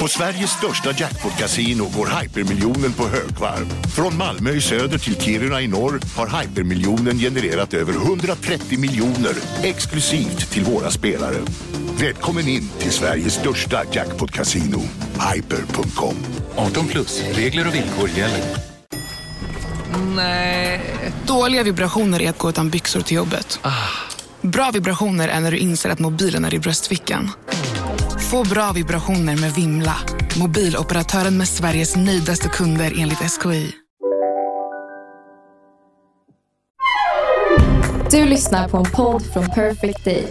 På Sveriges största jackpot-kasino går hypermiljonen på högvarv. Från Malmö i söder till Kiruna i norr har hypermiljonen genererat över 130 miljoner exklusivt till våra spelare. Välkommen in till Sveriges största jackpot-kasino, hyper.com. 18 plus, regler och villkor gäller. Nej. Dåliga vibrationer är att gå utan byxor till jobbet. Bra vibrationer är när du inser att mobilen är i bröstfickan. Få bra vibrationer med Vimla. Mobiloperatören med Sveriges nöjdaste kunder enligt SKI. Du lyssnar på en podd från Perfect Day.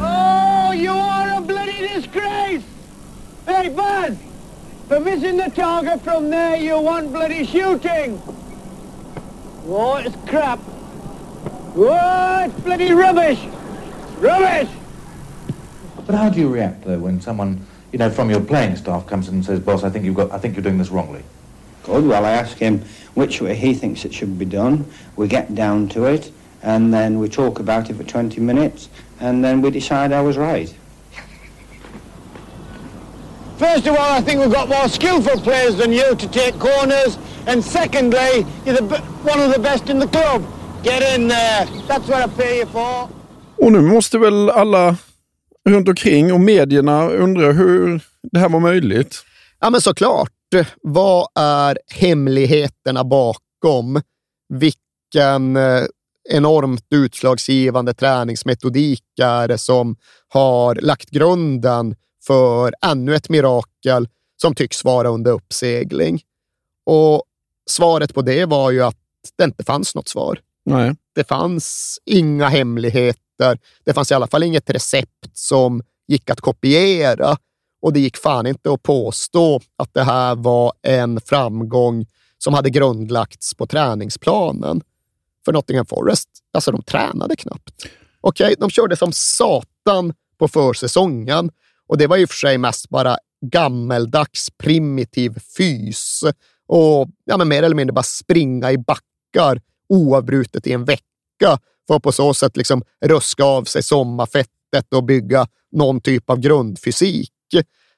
Oh, you are a bloody disgrace! Hey, bud! For missing the target from there, you want bloody shooting! Oh, it's crap. Oh, it's bloody rubbish! Rubbish! But how do you react though when someone, you know, from your playing staff comes in and says, "Boss, I think you've got, I think you're doing this wrongly." Good. Well, I ask him which way he thinks it should be done. We get down to it, and then we talk about it for 20 minutes, and then we decide I was right. First of all, I think we've got more skillful players than you to take corners. And secondly, you're the, one of the best in the club. Get in there. That's what I pay you for. Och nu måste väl alla runt omkring och medierna undrar hur det här var möjligt? Ja, men såklart. Vad är hemligheterna bakom? Vilken eh, enormt utslagsgivande träningsmetodik är det som har lagt grunden för ännu ett mirakel som tycks vara under uppsegling? Och svaret på det var ju att det inte fanns något svar. Nej. Det fanns inga hemligheter. Det fanns i alla fall inget recept som gick att kopiera och det gick fan inte att påstå att det här var en framgång som hade grundlagts på träningsplanen. För Nottingham Forest, alltså de tränade knappt. Okej, de körde som satan på försäsongen och det var i och för sig mest bara gammeldags primitiv fys och ja, men mer eller mindre bara springa i backar oavbrutet i en vecka för att på så sätt liksom ruska av sig sommarfettet och bygga någon typ av grundfysik.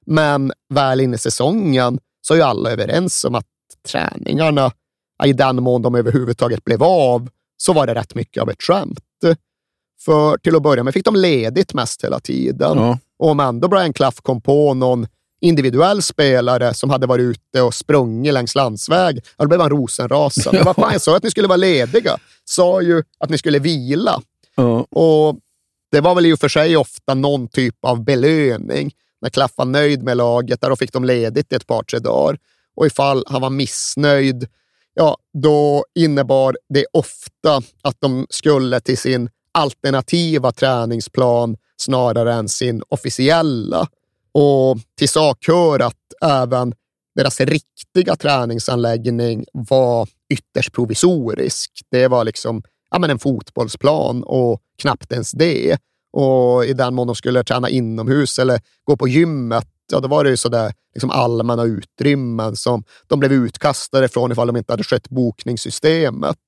Men väl in i säsongen så är ju alla överens om att träningarna, i den mån de överhuvudtaget blev av, så var det rätt mycket av ett skämt. För till att börja med fick de ledigt mest hela tiden. Ja. Och om ändå Brian Clough kom på någon individuell spelare som hade varit ute och sprungit längs landsväg, då blev han rosenrasande. Ja. Vad fan, jag sa att ni skulle vara lediga. Sa ju att ni skulle vila. Ja. Och det var väl i och för sig ofta någon typ av belöning. När Klaff var nöjd med laget, där då fick de ledigt i ett par, tre dagar. Och ifall han var missnöjd, ja, då innebar det ofta att de skulle till sin alternativa träningsplan snarare än sin officiella. Och till sak hör att även deras riktiga träningsanläggning var ytterst provisorisk. Det var liksom ja, men en fotbollsplan och knappt ens det. Och i den mån de skulle träna inomhus eller gå på gymmet, ja, då var det ju sådär liksom allmänna utrymmen som de blev utkastade från ifall de inte hade skött bokningssystemet.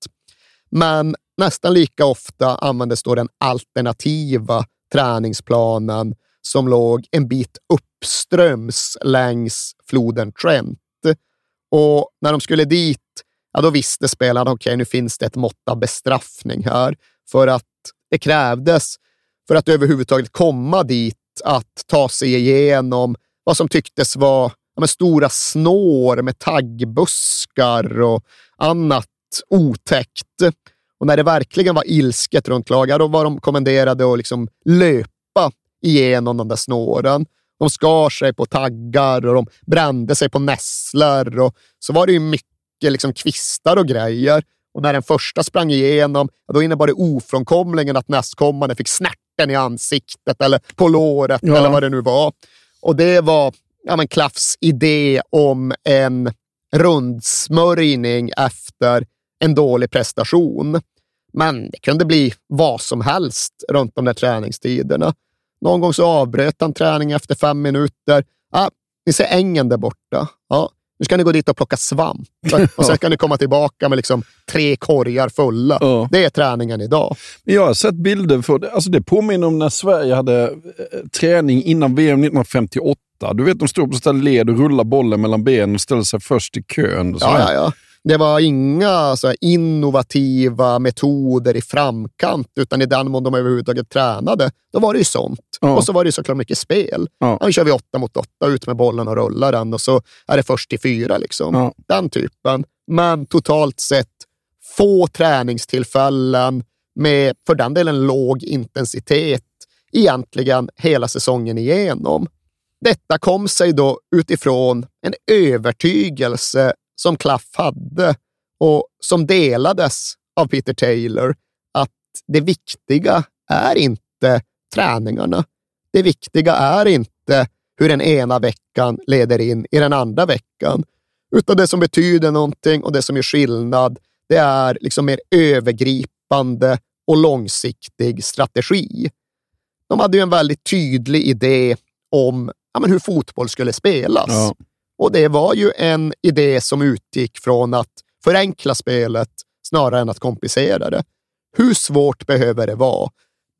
Men nästan lika ofta användes då den alternativa träningsplanen som låg en bit uppströms längs floden Trent. Och när de skulle dit, ja, då visste spelarna okej, okay, nu finns det ett mått av bestraffning här. För att det krävdes, för att överhuvudtaget komma dit, att ta sig igenom vad som tycktes vara ja, stora snår med taggbuskar och annat otäckt. Och när det verkligen var ilsket runt lagar, då var de kommenderade att liksom löpa igenom de där snåren. De skar sig på taggar och de brände sig på nässlor och så var det ju mycket liksom kvistar och grejer. Och när den första sprang igenom, då innebar det ofrånkomligen att nästkommande fick snärten i ansiktet eller på låret Ja. eller vad det nu var. Och det var ja, men Klaffs idé om en rundsmörjning efter en dålig prestation. Men det kunde bli vad som helst runt de där träningstiderna. Någon gång så avbröt han träningen efter fem minuter. Ah, ni ser ängen där borta. Ja, Nu ska ni gå dit och plocka svamp och sen ska ni komma tillbaka med liksom tre korgar fulla. Ja. Det är träningen idag. Jag har sett bilder, för alltså det påminner om när Sverige hade eh, träning innan VM 1958. Du vet, de står på led och rullar bollen mellan benen och ställer sig först i kön. Så Ja, ja, ja. Det var inga så innovativa metoder i framkant, utan i den mån de överhuvudtaget tränade, då var det ju sånt. Ja. Och så var det såklart mycket spel. Ja, nu kör vi åtta mot åtta, ut med bollen och rullar den och så är det först till fyra. Liksom. Ja. Den typen. Men totalt sett få träningstillfällen med, för den delen, låg intensitet egentligen hela säsongen igenom. Detta kom sig då utifrån en övertygelse som Klaff hade och som delades av Peter Taylor att det viktiga är inte träningarna. Det viktiga är inte hur den ena veckan leder in i den andra veckan, utan det som betyder någonting och det som gör skillnad, det är liksom mer övergripande och långsiktig strategi. De hade ju en väldigt tydlig idé om ja, men hur fotboll skulle spelas. Ja. Och det var ju en idé som utgick från att förenkla spelet snarare än att komplicera det. Hur svårt behöver det vara?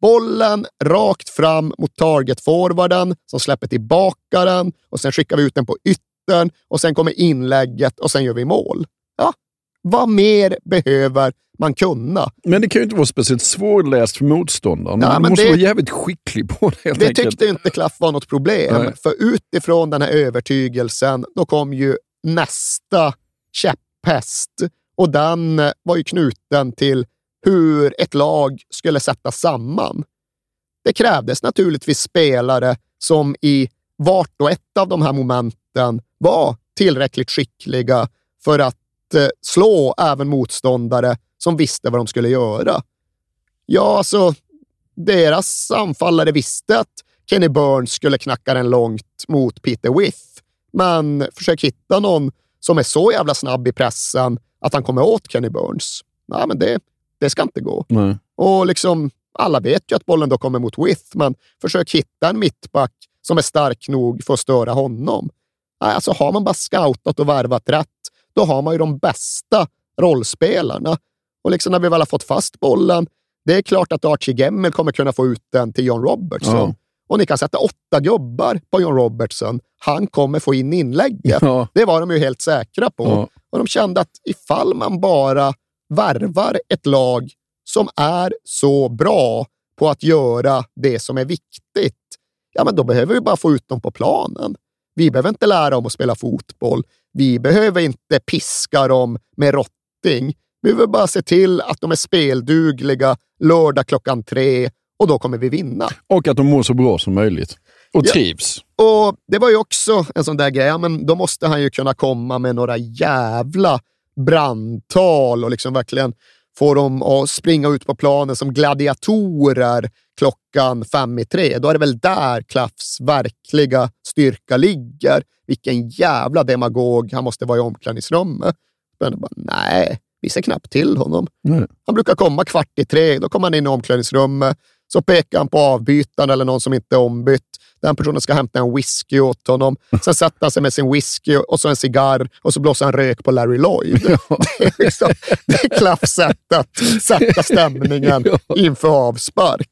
Bollen rakt fram mot targetforwarden som släpper tillbaka den och sen skickar vi ut den på yttern och sen kommer inlägget och sen gör vi mål. Ja, vad mer behöver man kunna? Men det kan ju inte vara speciellt svårläst för motståndaren. Ja, Man måste det- vara jävligt skicklig på det helt Det enkelt. tyckte inte Klaff var något problem, Nej. för utifrån den här övertygelsen, då kom ju nästa käpphäst och den var ju knuten till hur ett lag skulle sättas samman. Det krävdes naturligtvis spelare som i vart och ett av de här momenten var tillräckligt skickliga för att eh, slå även motståndare som visste vad de skulle göra. Ja, alltså, deras anfallare visste att Kenny Burns skulle knacka den långt mot Peter With. Men försök hitta någon som är så jävla snabb i pressen att han kommer åt Kenny Burns. Nej, men det, det ska inte gå. Nej. Och liksom, alla vet ju att bollen då kommer mot With, men försök hitta en mittback som är stark nog för att störa honom. Nej, alltså har man bara scoutat och värvat rätt, då har man ju de bästa rollspelarna. Och liksom när vi väl har fått fast bollen, det är klart att Archie Gemmel kommer kunna få ut den till John Robertson. Ja. Och ni kan sätta åtta gubbar på John Robertson. Han kommer få in inlägget. Ja. Det var de ju helt säkra på. Ja. Och de kände att ifall man bara värvar ett lag som är så bra på att göra det som är viktigt, ja, men då behöver vi bara få ut dem på planen. Vi behöver inte lära dem att spela fotboll. Vi behöver inte piska dem med rotting. Vi behöver bara se till att de är speldugliga lördag klockan tre och då kommer vi vinna. Och att de mår så bra som möjligt. Och Ja. trivs. Och det var ju också en sån där grej, ja, men då måste han ju kunna komma med några jävla brandtal och liksom verkligen få dem att springa ut på planen som gladiatorer klockan fem i tre. Då är det väl där Klaffs verkliga styrka ligger. Vilken jävla demagog han måste vara i omklädningsrummet. Men bara, nej, vi ser knappt till honom. Nej. Han brukar komma kvart i tre, då kommer han in i omklädningsrummet, så pekar han på avbytaren eller någon som inte är ombytt. Den personen ska hämta en whisky åt honom. Sen sätter han sig med sin whisky och så en cigarr och så blåser han rök på Larry Lloyd. Det är, liksom, det är Klaffs sätt att sätta stämningen inför avspark.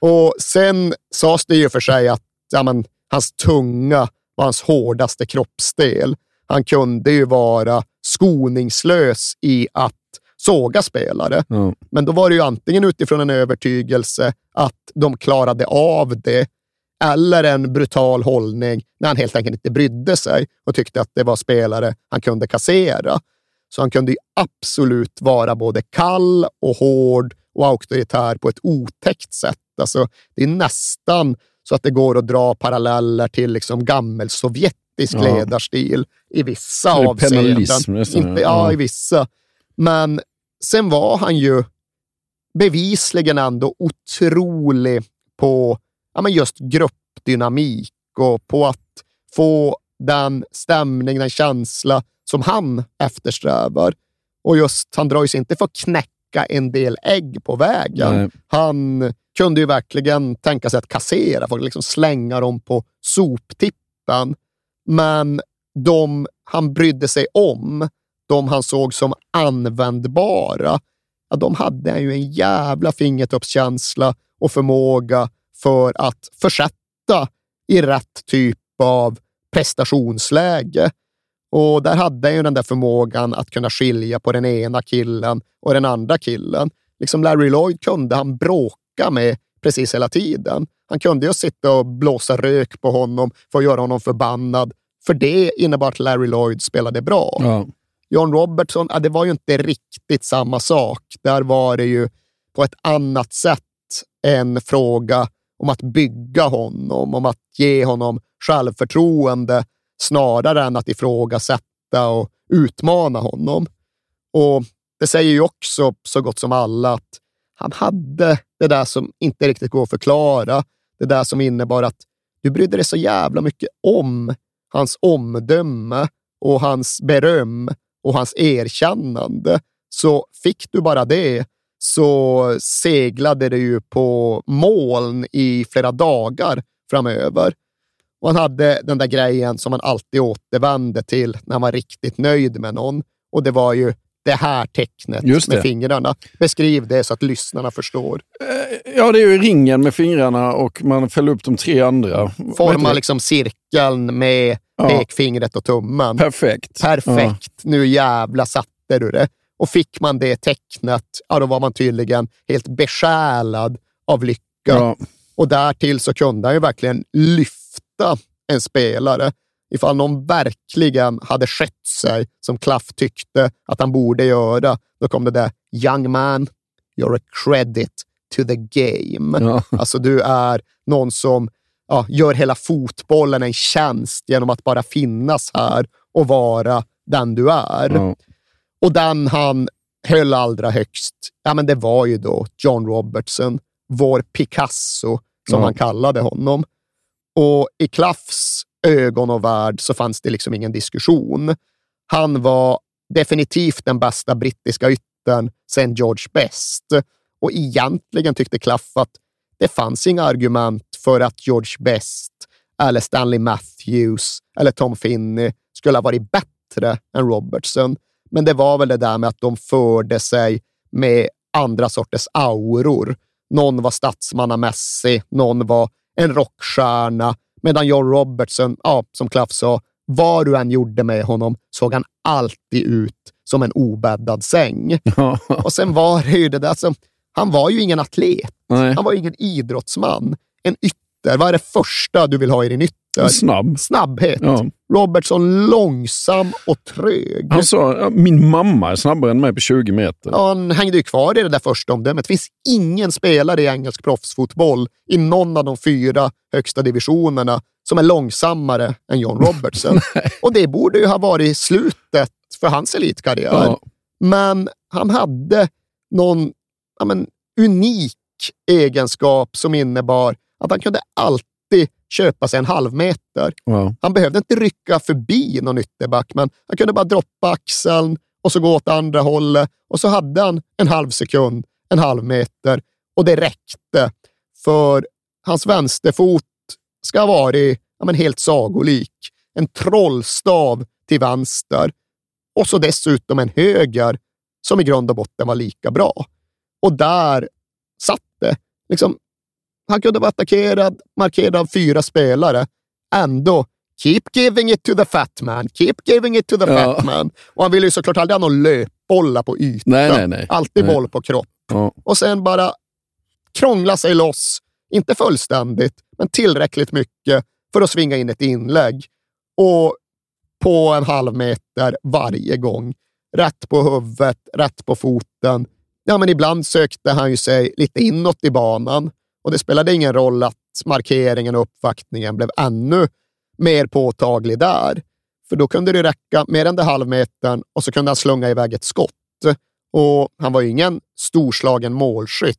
Och sen sades det ju för sig att ja, men, hans tunga var hans hårdaste kroppsdel. Han kunde ju vara skoningslös i att såga spelare. Ja. Men då var det ju antingen utifrån en övertygelse att de klarade av det eller en brutal hållning när han helt enkelt inte brydde sig och tyckte att det var spelare han kunde kassera. Så han kunde ju absolut vara både kall och hård och auktoritär på ett otäckt sätt. Alltså, det är nästan så att det går att dra paralleller till liksom gammelsovjetisk Ja. ledarstil i vissa avseenden. Inte, ja. i vissa. Men sen var han ju bevisligen ändå otrolig på ja, men just gruppdynamik och på att få den stämning, den känsla som han eftersträvar. Och just, han drar sig inte för att knäcka en del ägg på vägen. Nej. Han kunde ju verkligen tänka sig att kassera folk, liksom slänga dem på soptippen. Men de han brydde sig om, de han såg som användbara, ja, de hade ju en jävla fingertoppskänsla och förmåga för att försätta i rätt typ av prestationsläge. Och där hade han ju den där förmågan att kunna skilja på den ena killen och den andra killen. Liksom Larry Lloyd kunde han bråka med precis hela tiden. Han kunde ju sitta och blåsa rök på honom för att göra honom förbannad. För det innebar att Larry Lloyd spelade bra. Ja. John Robertson, ja, det var ju inte riktigt samma sak. Där var det ju på ett annat sätt en fråga om att bygga honom, om att ge honom självförtroende snarare än att ifrågasätta och utmana honom. Och det säger ju också så gott som alla att han hade det där som inte riktigt går att förklara. Det där som innebar att du brydde dig så jävla mycket om hans omdöme och hans beröm och hans erkännande. Så fick du bara det så seglade det ju på moln i flera dagar framöver. Och han hade den där grejen som han alltid återvände till när han var riktigt nöjd med någon. Och det var ju det här tecknet Just med det. fingrarna. Beskriv det så att lyssnarna förstår. Ja, det är ju ringen med fingrarna och man fäller upp de tre andra. Vad heter Forma det? liksom cirkeln med Ja. pekfingret och tummen. Perfekt. Perfekt. Nu jävla satte du det. Och fick man det tecknet, ja, då var man tydligen helt besjälad av lycka. Ja. Och därtill så kunde han ju verkligen lyfta en spelare. Ifall någon verkligen hade skött sig som Klaff tyckte att han borde göra, då kom det där “Young man, you're a credit to the game”. Ja. Alltså du är någon som ja, gör hela fotbollen en tjänst genom att bara finnas här och vara den du är. Ja. Och den han höll allra högst, ja, men det var ju då John Robertson, vår Picasso, som Ja. han kallade honom. Och i Klaffs ögon och värld så fanns det liksom ingen diskussion. Han var definitivt den bästa brittiska yttern sen George Best. Och egentligen tyckte Klaff att det fanns inga argument för att George Best eller Stanley Matthews eller Tom Finney skulle ha varit bättre än Robertson. Men det var väl det där med att de förde sig med andra sorters auror. Någon var statsmannamässig, någon var en rockstjärna, medan John Robertson, ja, som Klaff sa, vad du än gjorde med honom såg han alltid ut som en obäddad säng. Och sen var det ju det där som, han var ju ingen atlet. Nej. Han var ju ingen idrottsman. En ytter, vad är det första du vill ha i din ytter? Snabb. Snabbhet. Ja. Robertson långsam och trög. Han sa, ja, min mamma är snabbare än mig på 20 meter. Ja, han hängde ju kvar i det där första omdömet. Det finns ingen spelare i engelsk proffsfotboll i någon av de fyra högsta divisionerna som är långsammare än John Robertson. och det borde ju ha varit slutet för hans elitkarriär. Ja. Men han hade någon ja, men, unik egenskap som innebar att han kunde alltid köpa sig en halvmeter. Ja. Han behövde inte rycka förbi någon ytterback, men han kunde bara droppa axeln och så gå åt andra hållet och så hade han en halv sekund, en halv meter och det räckte. För hans vänsterfot ska ha varit ja, men helt sagolik. En trollstav till vänster och så dessutom en höger som i grund och botten var lika bra. Och där satt det. Liksom, han kunde vara attackerad, markerad av fyra spelare. Ändå, keep giving it to the fat man, keep giving it to the Ja. fat man. Och han ville ju såklart aldrig ha någon löpbollar på ytan. Nej, nej, nej. Alltid boll på kropp. Ja. Och sen bara krångla sig loss. Inte fullständigt, men tillräckligt mycket för att svinga in ett inlägg. Och på en halv meter varje gång. Rätt på huvudet, rätt på foten. Ja, men ibland sökte han ju sig lite inåt i banan och det spelade ingen roll att markeringen och uppvaktningen blev ännu mer påtaglig där. För då kunde det räcka med den där halvmetern och så kunde han slunga iväg ett skott. Och han var ju ingen storslagen målskytt,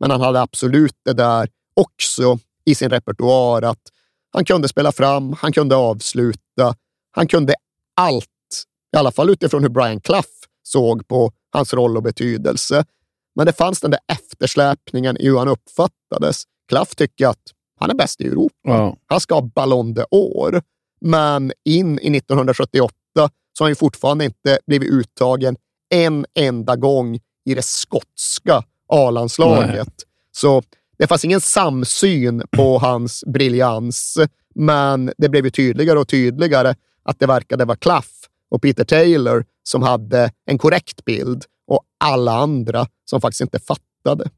men han hade absolut det där också i sin repertoar att han kunde spela fram, han kunde avsluta, han kunde allt. I alla fall utifrån hur Brian Clough såg på hans roll och betydelse. Men det fanns den där eftersläpningen i hur han uppfattades. Clough tycker att han är bäst i Europa. Ja. Han ska ha Ballon d'Or. Men in i 1978 så har han fortfarande inte blivit uttagen en enda gång i det skotska A-landslaget. Så det fanns ingen samsyn på hans briljans, men det blev ju tydligare och tydligare att det verkade vara Klaff och Peter Taylor som hade en korrekt bild alla andra som faktiskt inte fattade.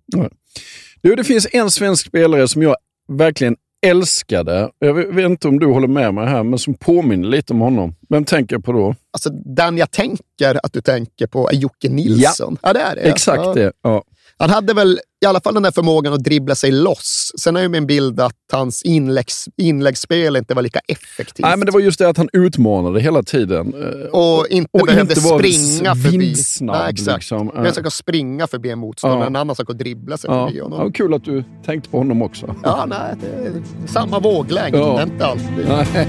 Du, det finns en svensk spelare som jag verkligen älskade. Jag vet inte om du håller med mig här, men som påminner lite om honom. Vem tänker jag på då? Alltså, den jag tänker att du tänker på är Jocke Nilsson. Ja, det är det. Exakt ja. det. Ja. Han hade väl i alla fall den där förmågan att dribbla sig loss. Sen är ju min bild att hans inläggs, inläggsspel inte var lika effektivt. Nej, men det var just det att han utmanade hela tiden. eh, och inte och behövde inte springa förbi. Nej, exakt. liksom. Det är en sak att springa förbi en motståndare, Ja. en annan sak att dribbla sig Ja. förbi Ja, honom. kul att du tänkte på honom också. Ja, nej, det är samma våglängd, Ja. inte alltid. Nej.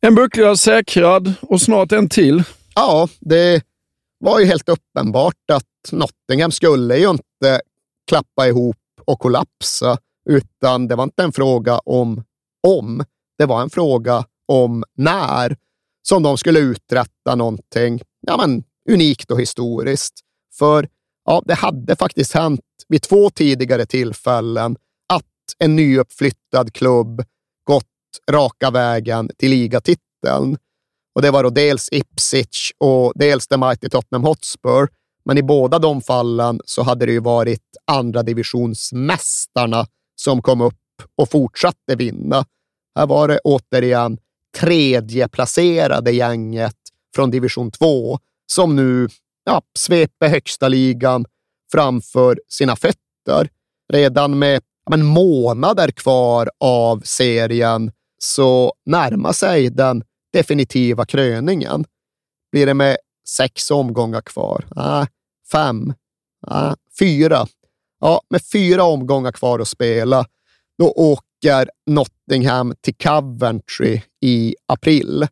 En buckla säkrad och snart en till. Ja, det var ju helt uppenbart att Nottingham skulle ju inte klappa ihop och kollapsa, utan det var inte en fråga om om, det var en fråga om när som de skulle uträtta någonting ja, men, unikt och historiskt. För ja, det hade faktiskt hänt vid två tidigare tillfällen att en nyuppflyttad klubb raka vägen till ligatiteln. Och det var då dels Ipswich och dels The Mighty Tottenham Hotspur. Men i båda de fallen så hade det ju varit andra divisionsmästarna som kom upp och fortsatte vinna. Här var det återigen tredje placerade gänget från division 2 som nu ja, sveper högsta ligan framför sina fötter. Redan med ja, men, månader kvar av serien så närmar sig den definitiva kröningen. Blir det med sex omgångar kvar? Nej, fem? Nej, fyra? Ja, med fyra omgångar kvar att spela, då åker Nottingham till Coventry i april.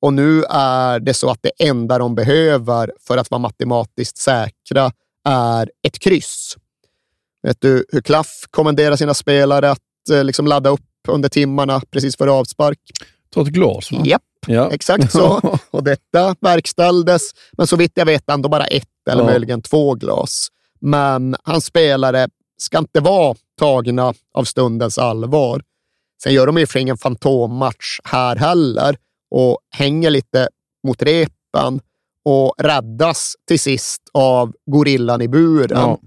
Och nu är det så att det enda de behöver för att vara matematiskt säkra är ett kryss. Vet du hur Klaff kommenderar sina spelare att eh, liksom ladda upp under timmarna precis före avspark? Ta ett glas va? Japp. Ja. Exakt så. Och detta verkställdes, men så vitt jag vet ändå bara ett eller Ja. möjligen två glas. Men hans spelare ska inte vara tagna av stundens allvar. Sen gör de ju för ingen fantommatch här heller och hänger lite mot repen och räddas till sist av gorillan i buren. Ja.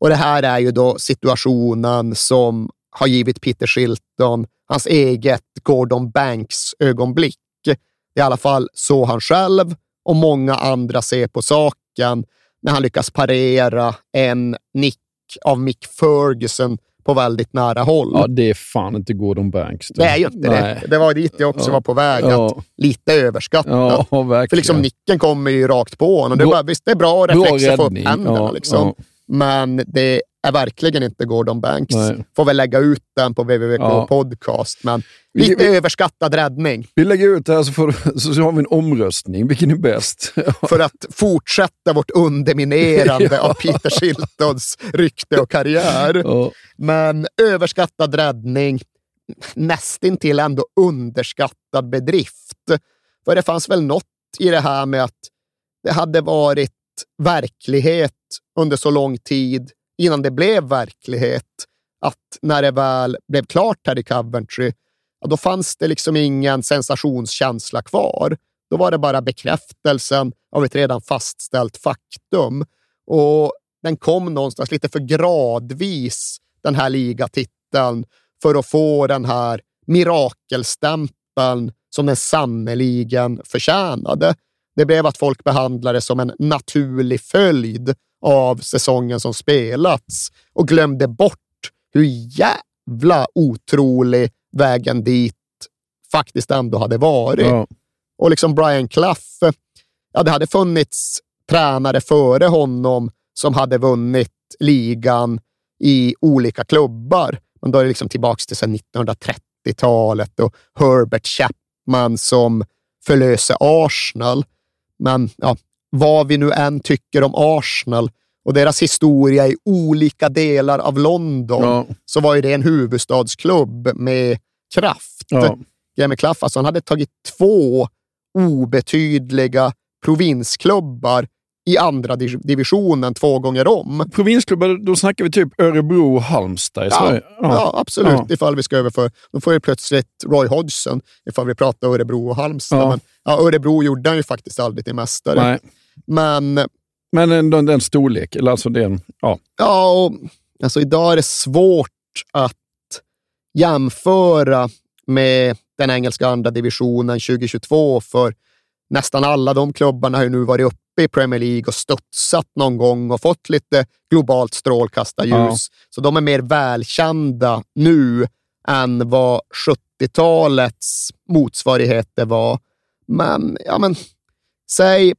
Och det här är ju då situationen som har givit Peter Shilton hans eget Gordon Banks-ögonblick. Det i alla fall så han själv och många andra ser på saken när han lyckas parera en nick av Mick Ferguson på väldigt nära håll. ja, det är fan inte Gordon Banks. det är ju inte Nej. det. Det var dit jag också Ja. var på väg. Ja. Att lite överskattat. Ja, verkligen. För liksom nicken kommer ju rakt på honom. Det är Bra- bara, visst, det är bra Bra reflexer få upp händerna. Ja, liksom. ja. Men det är verkligen inte Gordon Banks. Nej. Får väl lägga ut den på WWK Ja. Podcast, men lite vi- överskattad räddning. Vi lägger ut det här så, får, så har vi en omröstning. Vilken är bäst? För att fortsätta vårt underminerande av Peter Shiltons rykte och karriär. Ja. Men överskattad räddning, nästintill ändå underskattad bedrift. För det fanns väl något i det här med att det hade varit verklighet under så lång tid innan det blev verklighet. Att när det väl blev klart här i Coventry, ja, då fanns det liksom ingen sensationskänsla kvar. Då var det bara bekräftelsen av ett redan fastställt faktum. Och den kom någonstans lite för gradvis, den här ligatiteln, för att få den här mirakelstämpeln som den sannoliken förtjänade. Det blev att folk behandlade det som en naturlig följd av säsongen som spelats och glömde bort hur jävla otrolig vägen dit faktiskt ändå hade varit. Ja. Och liksom Brian Clough, ja, det hade funnits tränare före honom som hade vunnit ligan i olika klubbar. Men då är det liksom tillbaka till så här 1930-talet och Herbert Chapman som förlöser Arsenal. Men ja, vad vi nu än tycker om Arsenal och deras historia i olika delar av London, Ja. så var ju det en huvudstadsklubb med kraft. Ja. Jamie Clough, alltså han hade tagit två obetydliga provinsklubbar i andra div- divisionen två gånger om. Provinsklubbar, då snackar vi typ Örebro och Halmstad i Ja, Sverige. ja. absolut, Ja. ifall vi ska överföra. Då får ju plötsligt Roy Hodgson, ifall vi pratar Örebro och Halmstad. Ja. Men, ja, Örebro gjorde han ju faktiskt aldrig till mästare. Nej. Men Men den, den storlek, eller alltså den, ja. Ja, och, alltså idag är det svårt att jämföra med den engelska andra divisionen 2022, för nästan alla de klubbarna har ju nu varit uppe i Premier League och studsat någon gång och fått lite globalt strålkastarljus. Ja. Så de är mer välkända nu än vad 70-talets motsvarigheter var. Men, ja men, säg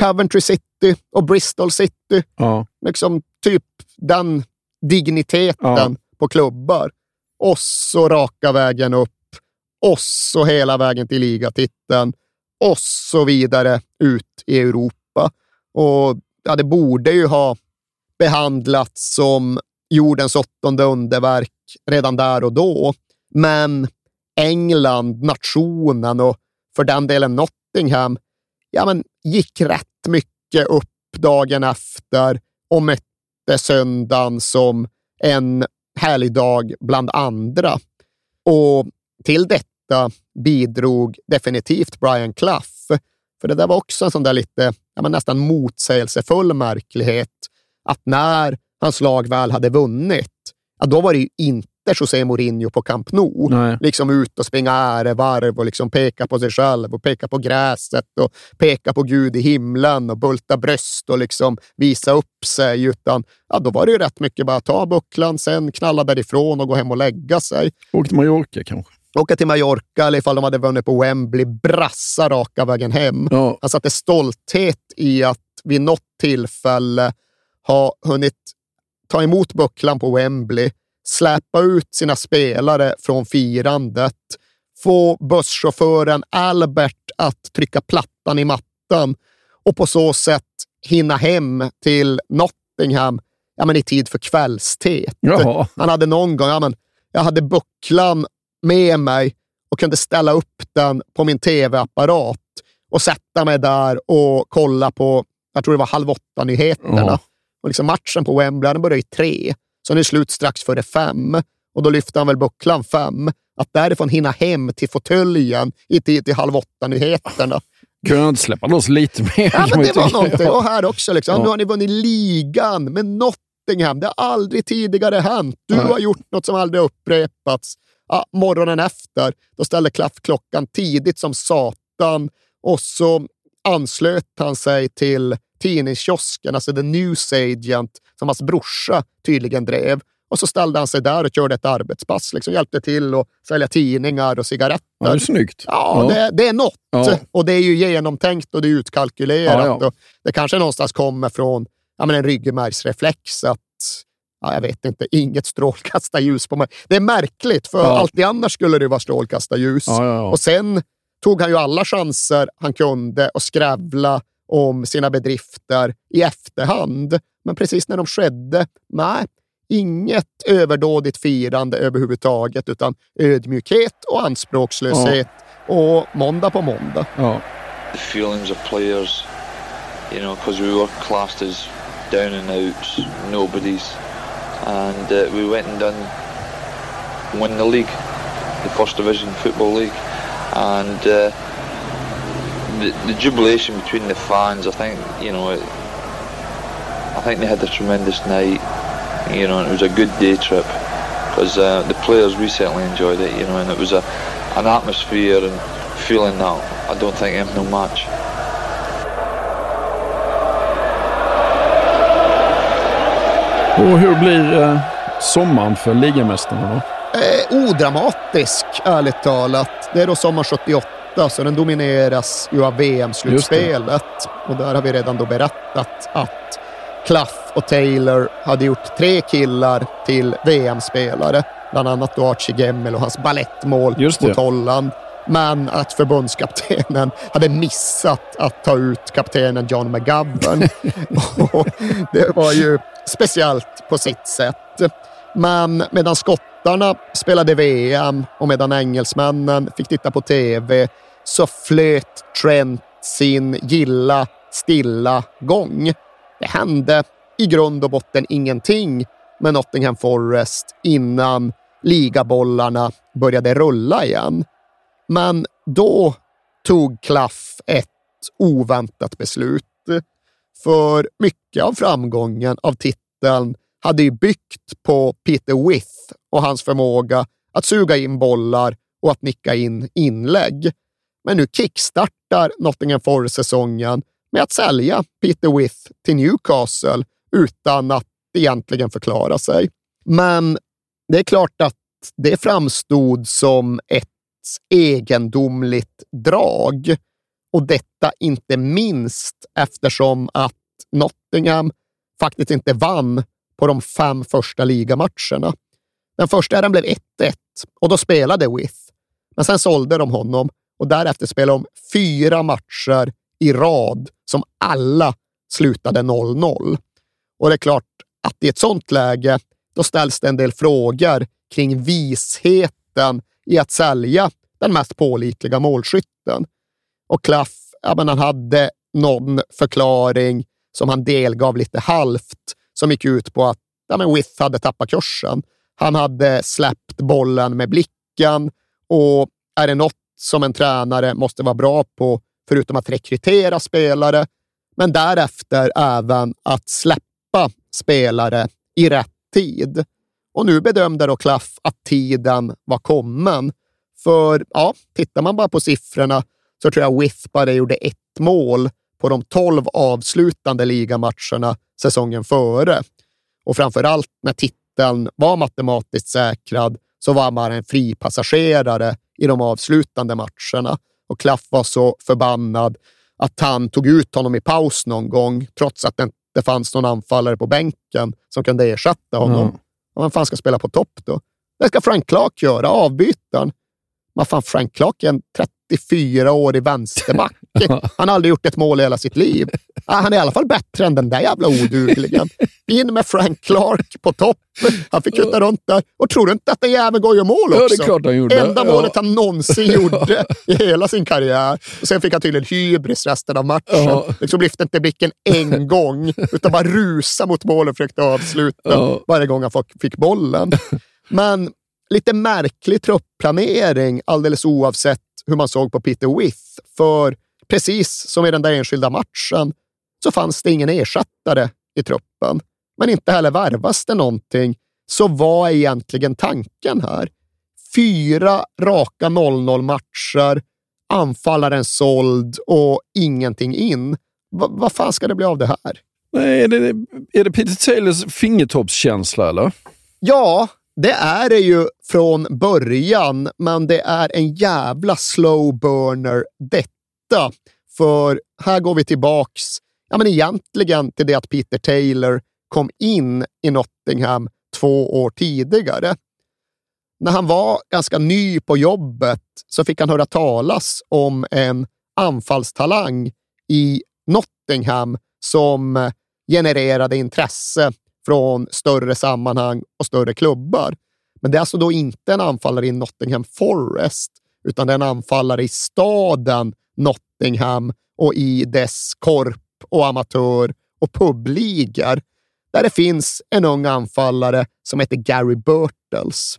Coventry City och Bristol City ja. liksom typ den digniteten Ja. på klubbar. Och så raka vägen upp. Och så hela vägen till ligatiteln. Och så vidare ut i Europa. Och ja, det borde ju ha behandlats som jordens åttonde underverk redan där och då. Men England, nationen och för den delen Nottingham, ja, men gick rätt mycket upp dagen efter och mätte söndagen som en härlig dag bland andra. Och till detta bidrog definitivt Brian Clough. För det där var också en sån där lite, ja, men nästan motsägelsefull märklighet. Att när hans lag väl hade vunnit, ja, då var det ju inte José Mourinho på Camp Nou. Nej. Liksom ut och springa ärevarv och liksom peka på sig själv och peka på gräset och peka på Gud i himlen och bulta bröst och liksom visa upp sig. Utan ja, då var det ju rätt mycket bara ta bucklan, sen knalla därifrån och gå hem och lägga sig. Åk till Mallorca kanske. Åka till Mallorca eller ifall de hade vunnit på Wembley, brassa raka vägen hem. Ja. Han satte stolthet i att vid något tillfälle ha hunnit ta emot bucklan på Wembley, släpa ut sina spelare från firandet, få busschauffören Albert att trycka plattan i mattan och på så sätt hinna hem till Nottingham ja, men i tid för kvällsteet. Jaha. Han hade någon gång, ja, men jag hade bucklan med mig och kunde ställa upp den på min tv-apparat och sätta mig där och kolla på, jag tror det var halv åtta-nyheterna. Och liksom matchen på Wembley, den började i tre, så den är slut strax före fem. Och då lyfte han väl bucklan fem. Att därifrån hinna hem till fåtöljen i tid till halv åtta-nyheterna. Kunde han inte släppa loss lite mer? Ja, men det var någonting. Och här också. Liksom. Ja. Nu har ni vunnit ligan med Nottingham. Det har aldrig tidigare hänt. Du har gjort något som aldrig upprepats. Ja, morgonen efter, då ställde Klaff klockan tidigt som satan och så anslöt han sig till tidningskiosken, alltså The News Agent, som hans brorsa tydligen drev. Och så ställde han sig där och körde ett arbetspass. Liksom hjälpte till att sälja tidningar och cigaretter. Ja, det är snyggt. Ja, Det, det är något. Ja. Och det är ju genomtänkt och det är utkalkylerat. Ja, ja. Det kanske någonstans kommer från ja, men en ryggmärgsreflex att ja, jag vet inte, inget strålkastarljus på mig. Det är märkligt, för Ja. alltid annars skulle det vara strålkastarljus. Ja, ja, ja. Och sen tog han ju alla chanser han kunde och skrävla om sina bedrifter i efterhand. Men precis när de skedde, nej, inget överdådigt firande överhuvudtaget, utan ödmjukhet och anspråkslöshet. Och måndag på måndag. Ja. the feelings of players, you know, because we were classed as down and outs, nobodies, and uh, we went and done won the league, the first division football league, and uh, the, the jubilation between the fans. I think you know, it, I think they had a tremendous night, you know, it was a good day trip because uh, the players we certainly enjoyed it, you know, and it was a an atmosphere and feeling that I don't think I've no match. Och hur blir eh, sommaren för ligamästarna då? Eh, odramatisk, ärligt talat. Det är då sommar 78, så den domineras ju av VM-slutspelet. Och där har vi redan då berättat att Klaff och Taylor hade gjort tre killar till VM-spelare. Bland annat då Archie Gemmel och hans ballettmål det. mot Holland. Men att förbundskaptenen hade missat att ta ut kaptenen John McGovern. Det var ju speciellt på sitt sätt. Men medan Brittarna spelade VM och medan engelsmännen fick titta på TV så flöt Trent sin gilla, stilla gång. Det hände i grund och botten ingenting med Nottingham Forest innan ligabollarna började rulla igen. Men då tog Klaff ett oväntat beslut. För mycket av framgången av titeln hade ju byggt på Peter With och hans förmåga att suga in bollar och att nicka in inlägg. Men nu kickstartar Nottingham Forest-säsongen med att sälja Peter With till Newcastle utan att egentligen förklara sig. Men det är klart att det framstod som ett egendomligt drag. Och detta inte minst eftersom att Nottingham faktiskt inte vann på de fem första ligamatcherna. Den första den blev 1-1 och då spelade With. Men sen sålde de honom och därefter spelade de fyra matcher i rad som alla slutade 0-0. Och det är klart att i ett sånt läge, då ställs det en del frågor kring visheten i att sälja den mest pålitliga målskytten. Och Klaff, ja, men han hade någon förklaring som han delgav lite halvt, som gick ut på att ja, men With hade tappat kursen. Han hade släppt bollen med blicken och är det något som en tränare måste vara bra på, förutom att rekrytera spelare, men därefter även att släppa spelare i rätt tid. Och nu bedömde då Klaff att tiden var kommen. För ja, tittar man bara på siffrorna så tror jag With bara gjorde ett mål på de tolv avslutande ligamatcherna säsongen före. Och framför allt när titeln var matematiskt säkrad så var bara en fripassagerare i de avslutande matcherna. Och Klaff var så förbannad att han tog ut honom i paus någon gång, trots att det inte fanns någon anfallare på bänken som kunde ersätta honom. Mm. Vem fan ska spela på topp då? Det ska Frank Clark göra, avbytaren. Men fan, Frank Clark är en 34-årig vänsterback. Han har aldrig gjort ett mål i hela sitt liv. Ja, han är i alla fall bättre än den där jävla odugligen. In med Frank Clark på topp. Han fick kutta runt där. Och tror du inte att den jäveln går gör mål också? Ja, det är klart han gjorde. Enda Ja. målet han någonsin gjorde i hela sin karriär. Och sen fick han tydligen hybris resten av matchen. Ja. Liksom lyfte inte blicken en gång, utan bara rusa mot mål och försökte avsluta Ja. varje gång han fick- fick bollen. Men lite märklig truppplanering alldeles oavsett hur man såg på Peter With. För precis som i den där enskilda matchen så fanns det ingen ersättare i truppen. Men inte heller värvas det någonting. Så vad är egentligen tanken här? Fyra raka 0-0 matcher, anfallaren såld och ingenting in. Va- Vad fan ska det bli av det här? Nej, är, det, är det Peter Taylors fingertoppskänsla eller? Ja, det är det ju från början, men det är en jävla slow burner detta. För här går vi tillbaks, ja men egentligen till det att Peter Taylor kom in i Nottingham två år tidigare. När han var ganska ny på jobbet så fick han höra talas om en anfallstalang i Nottingham som genererade intresse från större sammanhang och större klubbar. Men det är alltså då inte en anfallare i Nottingham Forest, utan det är en anfallare i staden Nottingham och i dess korp och amatör och publigor, där det finns en ung anfallare som heter Gary Birtles.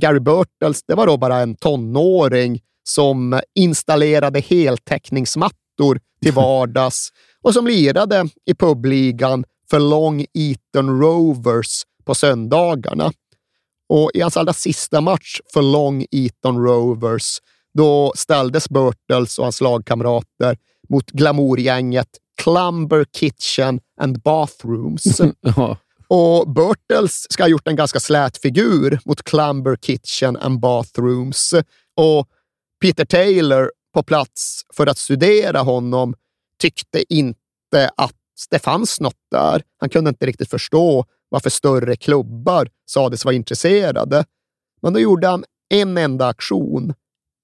Gary Birtles, det var då bara en tonåring som installerade heltäckningsmattor till vardags och som lirade i publigan för Long Eaton Rovers på söndagarna. Och i hans allra sista match för Long Eaton Rovers, då ställdes Birtles och hans lagkamrater mot glamourgänget Clumber Kitchen and Bathrooms. Och Birtles ska ha gjort en ganska slät figur mot Clumber Kitchen and Bathrooms. Och Peter Taylor på plats för att studera honom tyckte inte att det fanns något där. Han kunde inte riktigt förstå varför större klubbar sades vara intresserade. Men då gjorde han en enda aktion,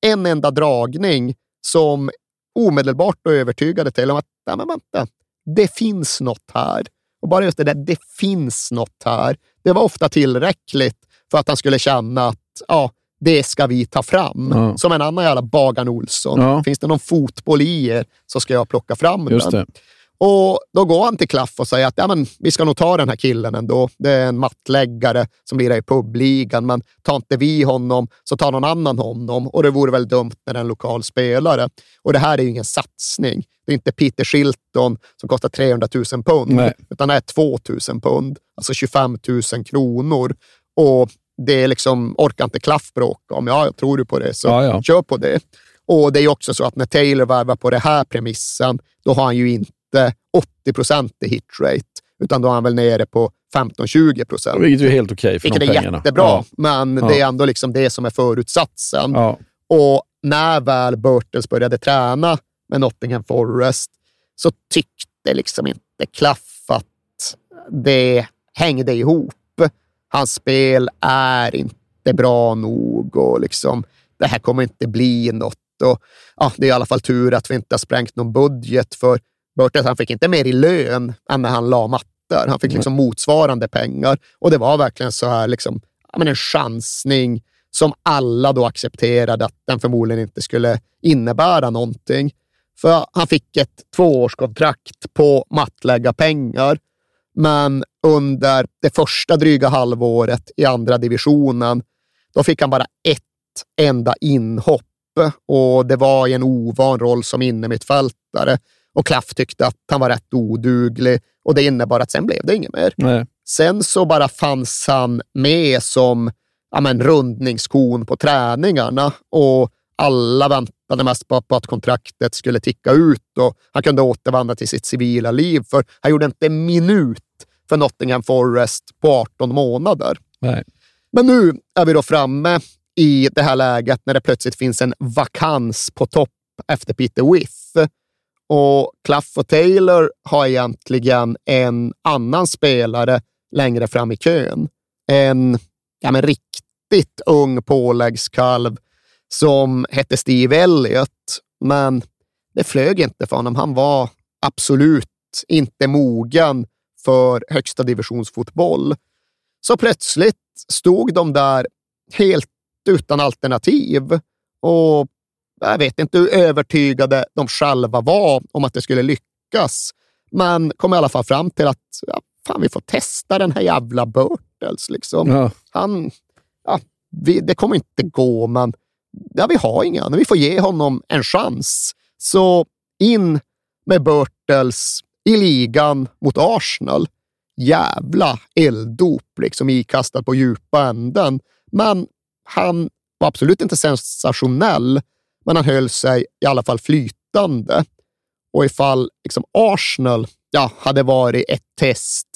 en enda dragning som omedelbart då övertygade Taylor om att Nej, men vänta, det finns något här. Och bara just det där, det finns något här. Det var ofta tillräckligt för att han skulle känna att ja, det ska vi ta fram. Ja. Som en annan jävla Bagan Olsson. Ja. Finns det någon fotboll i er så ska jag plocka fram Just den. det. Och Då går han till Klaff och säger att ja, men, vi ska nog ta den här killen ändå. Det är en mattläggare som lirar i publigan, men tar inte vi honom så tar någon annan honom. Och det vore väl dumt när det är en lokal spelare. Och det här är ju ingen satsning. Det är inte Peter Shilton som kostar 300 000 pund, Nej. utan det är 2 000 pund, alltså 25 000 kronor. Och det är liksom, orkar inte Klaff bråka om. Ja, jag tror du på det, så Ja, ja. kör på det. Och det är också så att när Taylor värvar på det här premissen, då har han ju inte 80 procent i hitrate, utan då är han väl nere på 15-20 procent. Vilket är helt okej för Vilket de är pengarna. jättebra, Ja. men Ja. det är ändå liksom det som är förutsatsen. Ja. Och när väl Burtles började träna med Nottingham Forest så tyckte liksom inte Klaff att det hängde ihop. Hans spel är inte bra nog och liksom, det här kommer inte bli något. Och, ja, det är i alla fall tur att vi inte har sprängt någon budget för Burtles. Han fick inte mer i lön än när han la mattor. Han fick liksom motsvarande pengar och det var verkligen så här liksom, men en chansning som alla då accepterade att den förmodligen inte skulle innebära någonting. För han fick ett tvåårskontrakt på mattlägga pengar. Men under det första dryga halvåret i andra divisionen, då fick han bara ett enda inhopp och det var i en ovan roll som innermittfältare. Och Klaff tyckte att han var rätt oduglig och det innebar att sen blev det inget mer. Nej. Sen så bara fanns han med som ja, men, rundningskon på träningarna och alla väntade mest på, på att kontraktet skulle ticka ut och han kunde återvända till sitt civila liv. För han gjorde inte en minut för Nottingham Forest på 18 månader. Nej. Men nu är vi då framme i det här läget när det plötsligt finns en vakans på topp efter Peter With. Och Claff och Taylor har egentligen en annan spelare längre fram i kön. En ja, men riktigt ung påläggskalv som hette Steve Elliott, men det flög inte för honom. Han var absolut inte mogen för högsta divisionsfotboll. Så plötsligt stod de där helt utan alternativ och jag vet inte hur övertygade de själva var om att det skulle lyckas, men kom i alla fall fram till att ja, fan, vi får testa den här jävla Burtles. Liksom. Ja. Han, ja, vi, det kommer inte gå, men ja, vi har ingen. Vi får ge honom en chans. Så in med Burtles i ligan mot Arsenal. Jävla elddop liksom ikastad på djupa änden. Men han var absolut inte sensationell, men han höll sig i alla fall flytande. Och ifall liksom Arsenal ja, hade varit ett test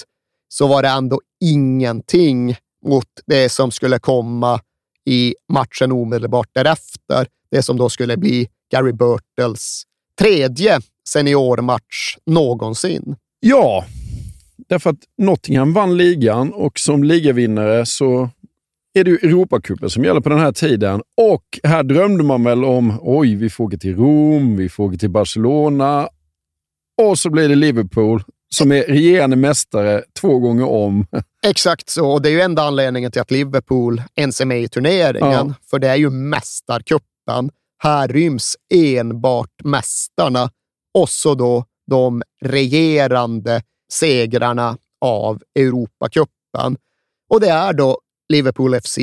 så var det ändå ingenting mot det som skulle komma i matchen omedelbart därefter. Det som då skulle bli Gary Burtles tredje seniormatch någonsin. Ja, därför att Nottingham vann ligan och som ligavinnare så är det ju Europacupen som gäller på den här tiden. Och här drömde man väl om, oj, vi får åka till Rom, vi får åka till Barcelona och så blir det Liverpool som är regerande mästare två gånger om. Exakt så, och det är ju enda anledningen till att Liverpool ens är med i turneringen. Ja. För det är ju mästarkuppen. Här ryms enbart mästarna och så då de regerande segrarna av Europacupen. Och det är då Liverpool FC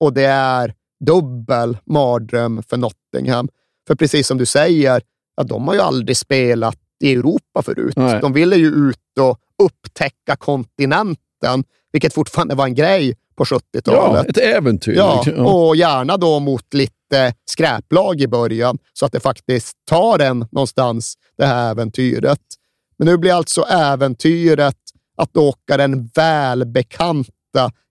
och det är dubbel mardröm för Nottingham. För precis som du säger, ja, de har ju aldrig spelat i Europa förut. Nej. De ville ju ut och upptäcka kontinenten, vilket fortfarande var en grej på 70-talet. Ja, ett äventyr. Ja, och gärna då mot lite skräplag i början, så att det faktiskt tar en någonstans, det här äventyret. Men nu blir alltså äventyret att åka den välbekanta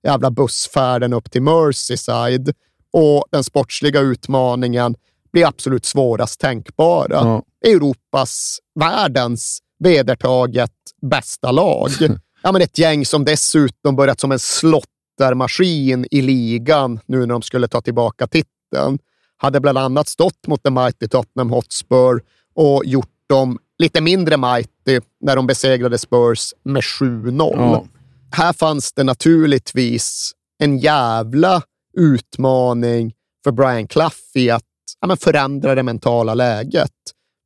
jävla bussfärden upp till Merseyside och den sportsliga utmaningen blir absolut svårast tänkbara. Ja. Europas, världens vedertaget bästa lag. ja, men ett gäng som dessutom börjat som en slottermaskin i ligan nu när de skulle ta tillbaka titeln. Hade bland annat stått mot The Mighty Tottenham Hotspur och gjort dem lite mindre mighty när de besegrade Spurs med 7-0. Ja. Här fanns det naturligtvis en jävla utmaning för Brian Clough i att ja, men förändra det mentala läget.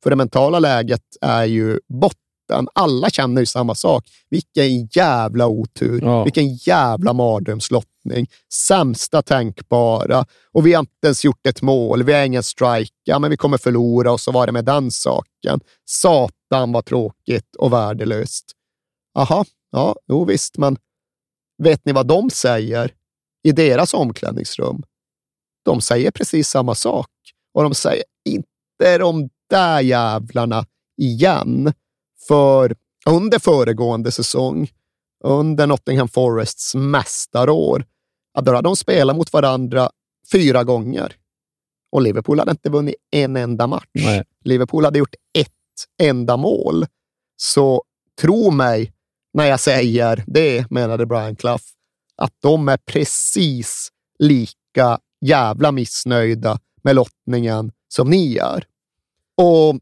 För det mentala läget är ju botten. Alla känner ju samma sak. Vilken jävla otur. Ja. Vilken jävla mardrömslottning. Sämsta tänkbara. Och vi har inte ens gjort ett mål. Vi har ingen strike. Ja, men vi kommer förlora och så var det med den saken. Satan vad tråkigt och värdelöst. Aha, ja, jo visst, men vet ni vad de säger i deras omklädningsrum? De säger precis samma sak och de säger inte de där jävlarna igen. För under föregående säsong, under Nottingham Forests mästarår, då hade de spelat mot varandra fyra gånger. Och Liverpool hade inte vunnit en enda match. Nej. Liverpool hade gjort ett enda mål. Så tro mig när jag säger det, menade Brian Clough, att de är precis lika jävla missnöjda med lottningen som ni är. Och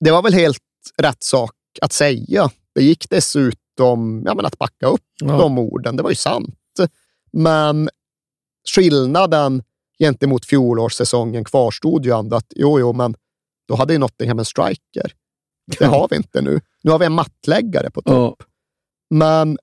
det var väl helt rätt sak att säga. Det gick dessutom ja, men att backa upp ja. de orden. Det var ju sant. Men skillnaden gentemot fjolårssäsongen kvarstod ju ändå att jo, jo, men då hade ju Nottingham en striker. Det har vi inte nu. Nu har vi en mattläggare på topp. Ja. Men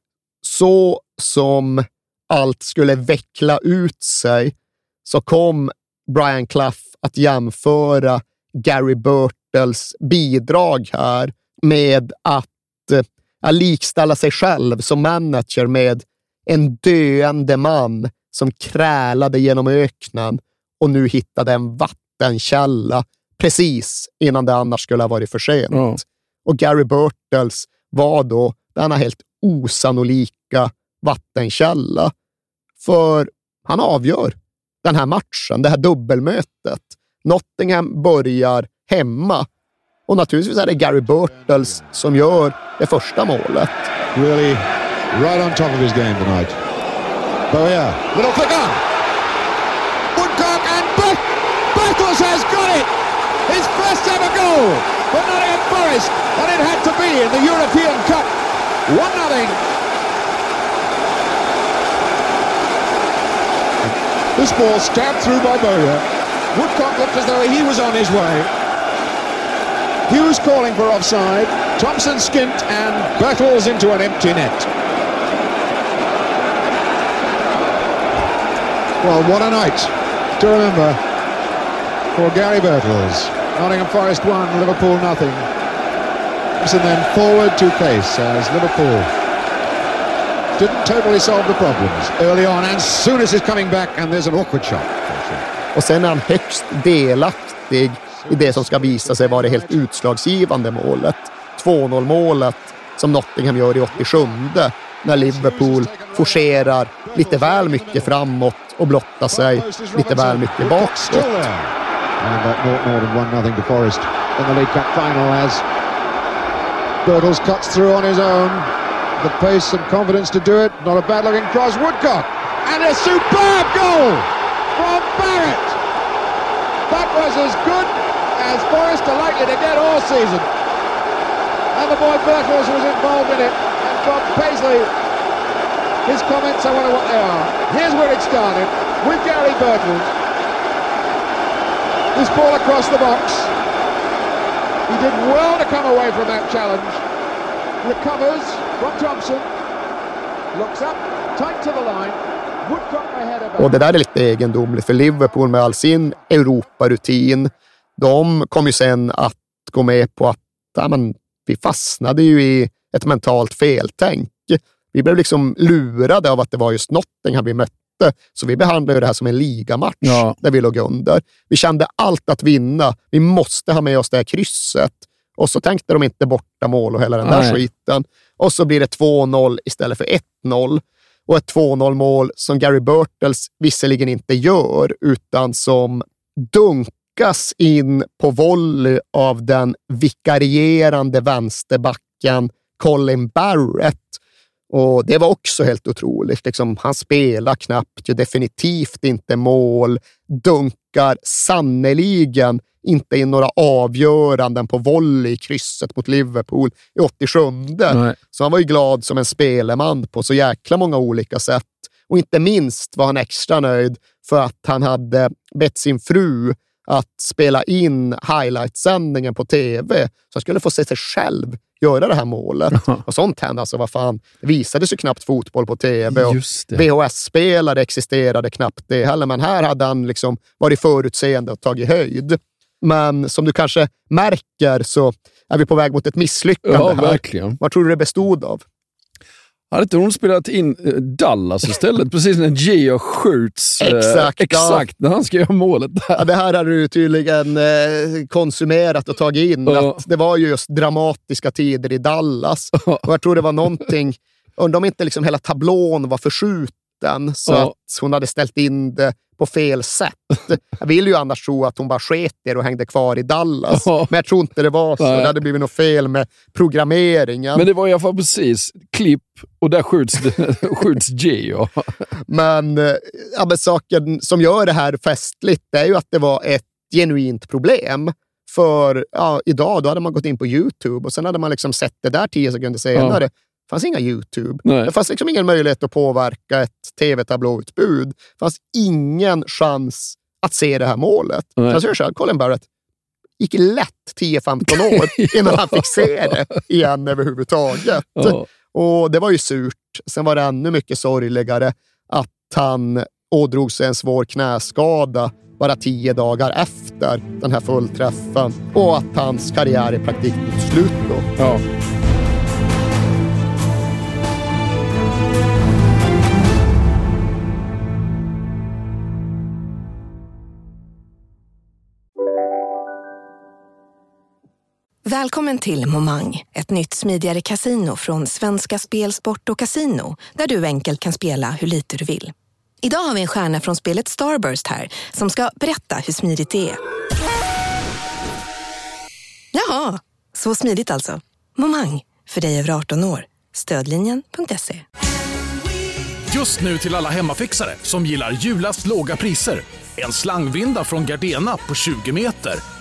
så som allt skulle veckla ut sig så kom Brian Clough att jämföra Gary Burtles bidrag här med att eh, likställa sig själv som manager med en döende man som krälade genom öknen och nu hittade en vattenkälla precis innan det annars skulle ha varit för sent. Mm. Och Gary Burtles var då denna helt osannolika vattenkälla. För han avgör den här matchen, det här dubbelmötet. Nottingham börjar hemma och naturligtvis är det Gary Burtles som gör det första målet. Really right on top of his game tonight. Oh, Bowyer, little flicker! Woodcock and Burt! Burton! goal for Nottingham Forest, and it had to be in the European Cup. 1 nothing. This ball stabbed through by Bowyer. Woodcock looked as though he was on his way. Hughes calling for offside. Thompson skint and Bertels into an empty net. Well, what a night to remember for Gary Bertels. Nottingham Forest 1, Liverpool nothing. And then forward to pace as Liverpool didn't totally solve the problems early on. And soon as he's coming back and there's an awkward shot. Och sen är han högst delaktig i det som ska visa sig vara det helt utslagsgivande målet. 2-0 målet som Nottingham gör i 87 när Liverpool forcerar lite väl mycket framåt och blottar sig lite väl mycket bakåt. And that Norton won nothing to Forest in the League Cup final as Birtles cuts through on his own. The pace and confidence to do it. Not a bad looking cross. Woodcock. And a superb goal from Barrett. That was as good as Forest are likely to get all season. And the boy Birtles was involved in it. And from Paisley, his comments, I wonder what they are. Here's where it started with Gary Birtles. This ball across the box. He did well to come away from that challenge. Recovers from Thompson. Looks up, tight to the line. Och det där är lite egendomligt, för Liverpool med all sin Europarutin, de kom ju sen att gå med på att ja, men, vi fastnade ju i ett mentalt feltänk. Vi blev liksom lurade av att det var just Nottingham vi mötte, så vi behandlade det här som en ligamatch Ja. där vi låg under. Vi kände allt att vinna. Vi måste ha med oss det här krysset. Och så tänkte de inte borta mål och hela den där Nej. skiten. Och så blir det 2-0 istället för 1-0. Och ett 2-0 mål som Gary Birtles visserligen inte gör, utan som dunkas in på volley av den vikarierande vänsterbacken Colin Barrett. Och Det var också helt otroligt. Liksom, han spelar knappt, gör definitivt inte mål, dunkar sannoliken inte in några avgöranden på volley i krysset mot Liverpool i 87. Nej. Så han var ju glad som en speleman på så jäkla många olika sätt. Och inte minst var han extra nöjd för att han hade bett sin fru att spela in highlight-sändningen på tv, så han skulle få se sig själv göra det här målet. Och sånt hände alltså, vad fan. Det visades ju knappt fotboll på tv och. VHS-spelare existerade knappt det heller, men här hade han liksom varit förutseende och tagit höjd. Men som du kanske märker så är vi på väg mot ett misslyckande Ja, här. verkligen. Vad tror du det bestod av? Hade inte hon spelat in eh, Dallas istället? Precis när Gio skjuts. eh, Exakt, ja. Exakt, när han ska göra målet där. Ja, det här hade du tydligen eh, konsumerat och tagit in. Ja. Att det var ju just dramatiska tider i Dallas. Och jag tror det var någonting, undrar om inte liksom hela tablån var förskjuten så Ja. att hon hade ställt in det på fel sätt. Jag vill ju annars tro att hon bara sket det och hängde kvar i Dallas. Ja. Men jag tror inte det var så. Nej. Det hade blivit något fel med programmeringen. Men det var i alla fall precis klipp och där skjuts, skjuts Gio. Men, eh, ja, men saken som gör det här festligt det är ju att det var ett genuint problem. För ja, idag då hade man gått in på YouTube och sen hade man liksom sett det där tio sekunder senare. Det fanns inga YouTube. Nej. Det fanns liksom ingen möjlighet att påverka ett tv-tablåutbud. Det fanns ingen chans att se det här målet. Nej. Alltså, jag Colin Barrett gick lätt 10-15 år innan han fick se det igen överhuvudtaget. Ja. Och det var ju surt. Sen var det ännu mycket sorgligare att han ådrog sig en svår knäskada bara tio dagar efter den här fullträffen och att hans karriär i praktiken tog slut då. Ja. Välkommen till Momang, ett nytt smidigare casino från Svenska Spel, Sport och Casino där du enkelt kan spela hur lite du vill. Idag har vi en stjärna från spelet Starburst här som ska berätta hur smidigt det är. Jaha, så smidigt alltså. Momang, för dig över 18 år. Stödlinjen.se. Just nu till alla hemmafixare som gillar julast låga priser. En slangvinda från Gardena på 20 meter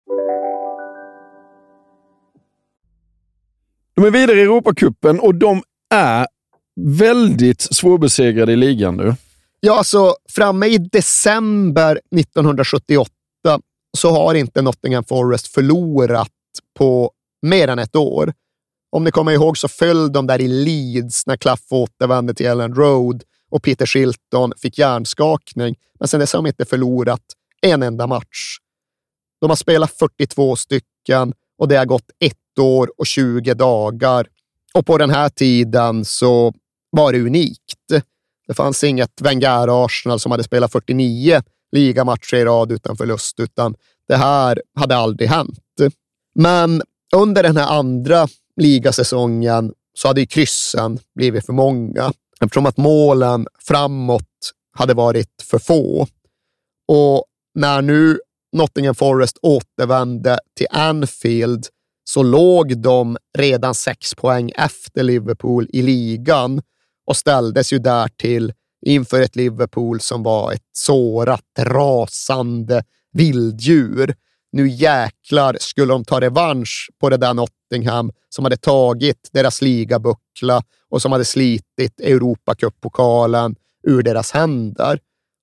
De är vidare i Europacupen och de är väldigt svårbesegrade i ligan nu. Ja, alltså framme i december 1978 så har inte Nottingham Forest förlorat på mer än ett år. Om ni kommer ihåg så föll de där i Leeds när Klaff återvände till Ellen Road och Peter Shilton fick hjärnskakning. Men sen dess har de inte förlorat en enda match. De har spelat 42 stycken och det har gått ett år och 20 dagar. Och på den här tiden så var det unikt. Det fanns inget Wenger-Arsenal som hade spelat 49 ligamatcher i rad utan förlust, utan det här hade aldrig hänt. Men under den här andra ligasäsongen så hade ju kryssen blivit för många eftersom att målen framåt hade varit för få. Och när nu Nottingham Forest återvände till Anfield så låg de redan sex poäng efter Liverpool i ligan och ställdes ju därtill inför ett Liverpool som var ett sårat, rasande vilddjur. Nu jäklar skulle de ta revansch på det där Nottingham som hade tagit deras ligabuckla och som hade slitit Europacuppokalen ur deras händer.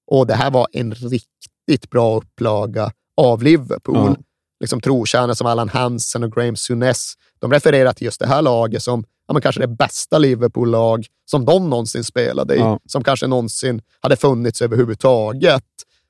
Och det här var en riktigt bra upplaga av Liverpool. Mm. Liksom trotjänare som Alan Hansen och Graham Souness, de refererar till just det här laget som ja, men kanske det bästa Liverpool-lag som de någonsin spelade i, Ja. som kanske någonsin hade funnits överhuvudtaget.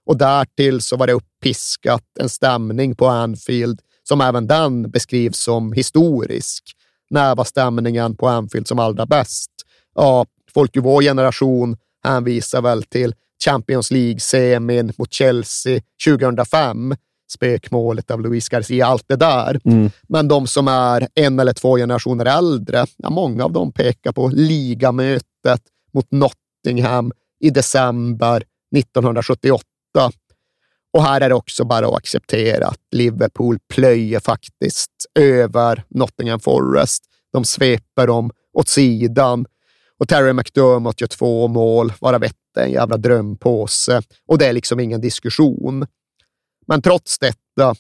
Och därtill så var det uppiskat en stämning på Anfield som även den beskrivs som historisk. När var stämningen på Anfield som allra bäst? Ja, folk i vår generation hänvisar väl till Champions League-semin mot Chelsea 2005, spökmålet av Luis Garcia, allt det där. Mm. Men de som är en eller två generationer äldre, ja, många av dem pekar på ligamötet mot Nottingham i december 1978. Och här är det också bara att acceptera att Liverpool plöjer faktiskt över Nottingham Forest. De sveper dem åt sidan och Terry McDermott gör två mål, varav ett är en jävla drömpåse. Och det är liksom ingen diskussion. Men trots detta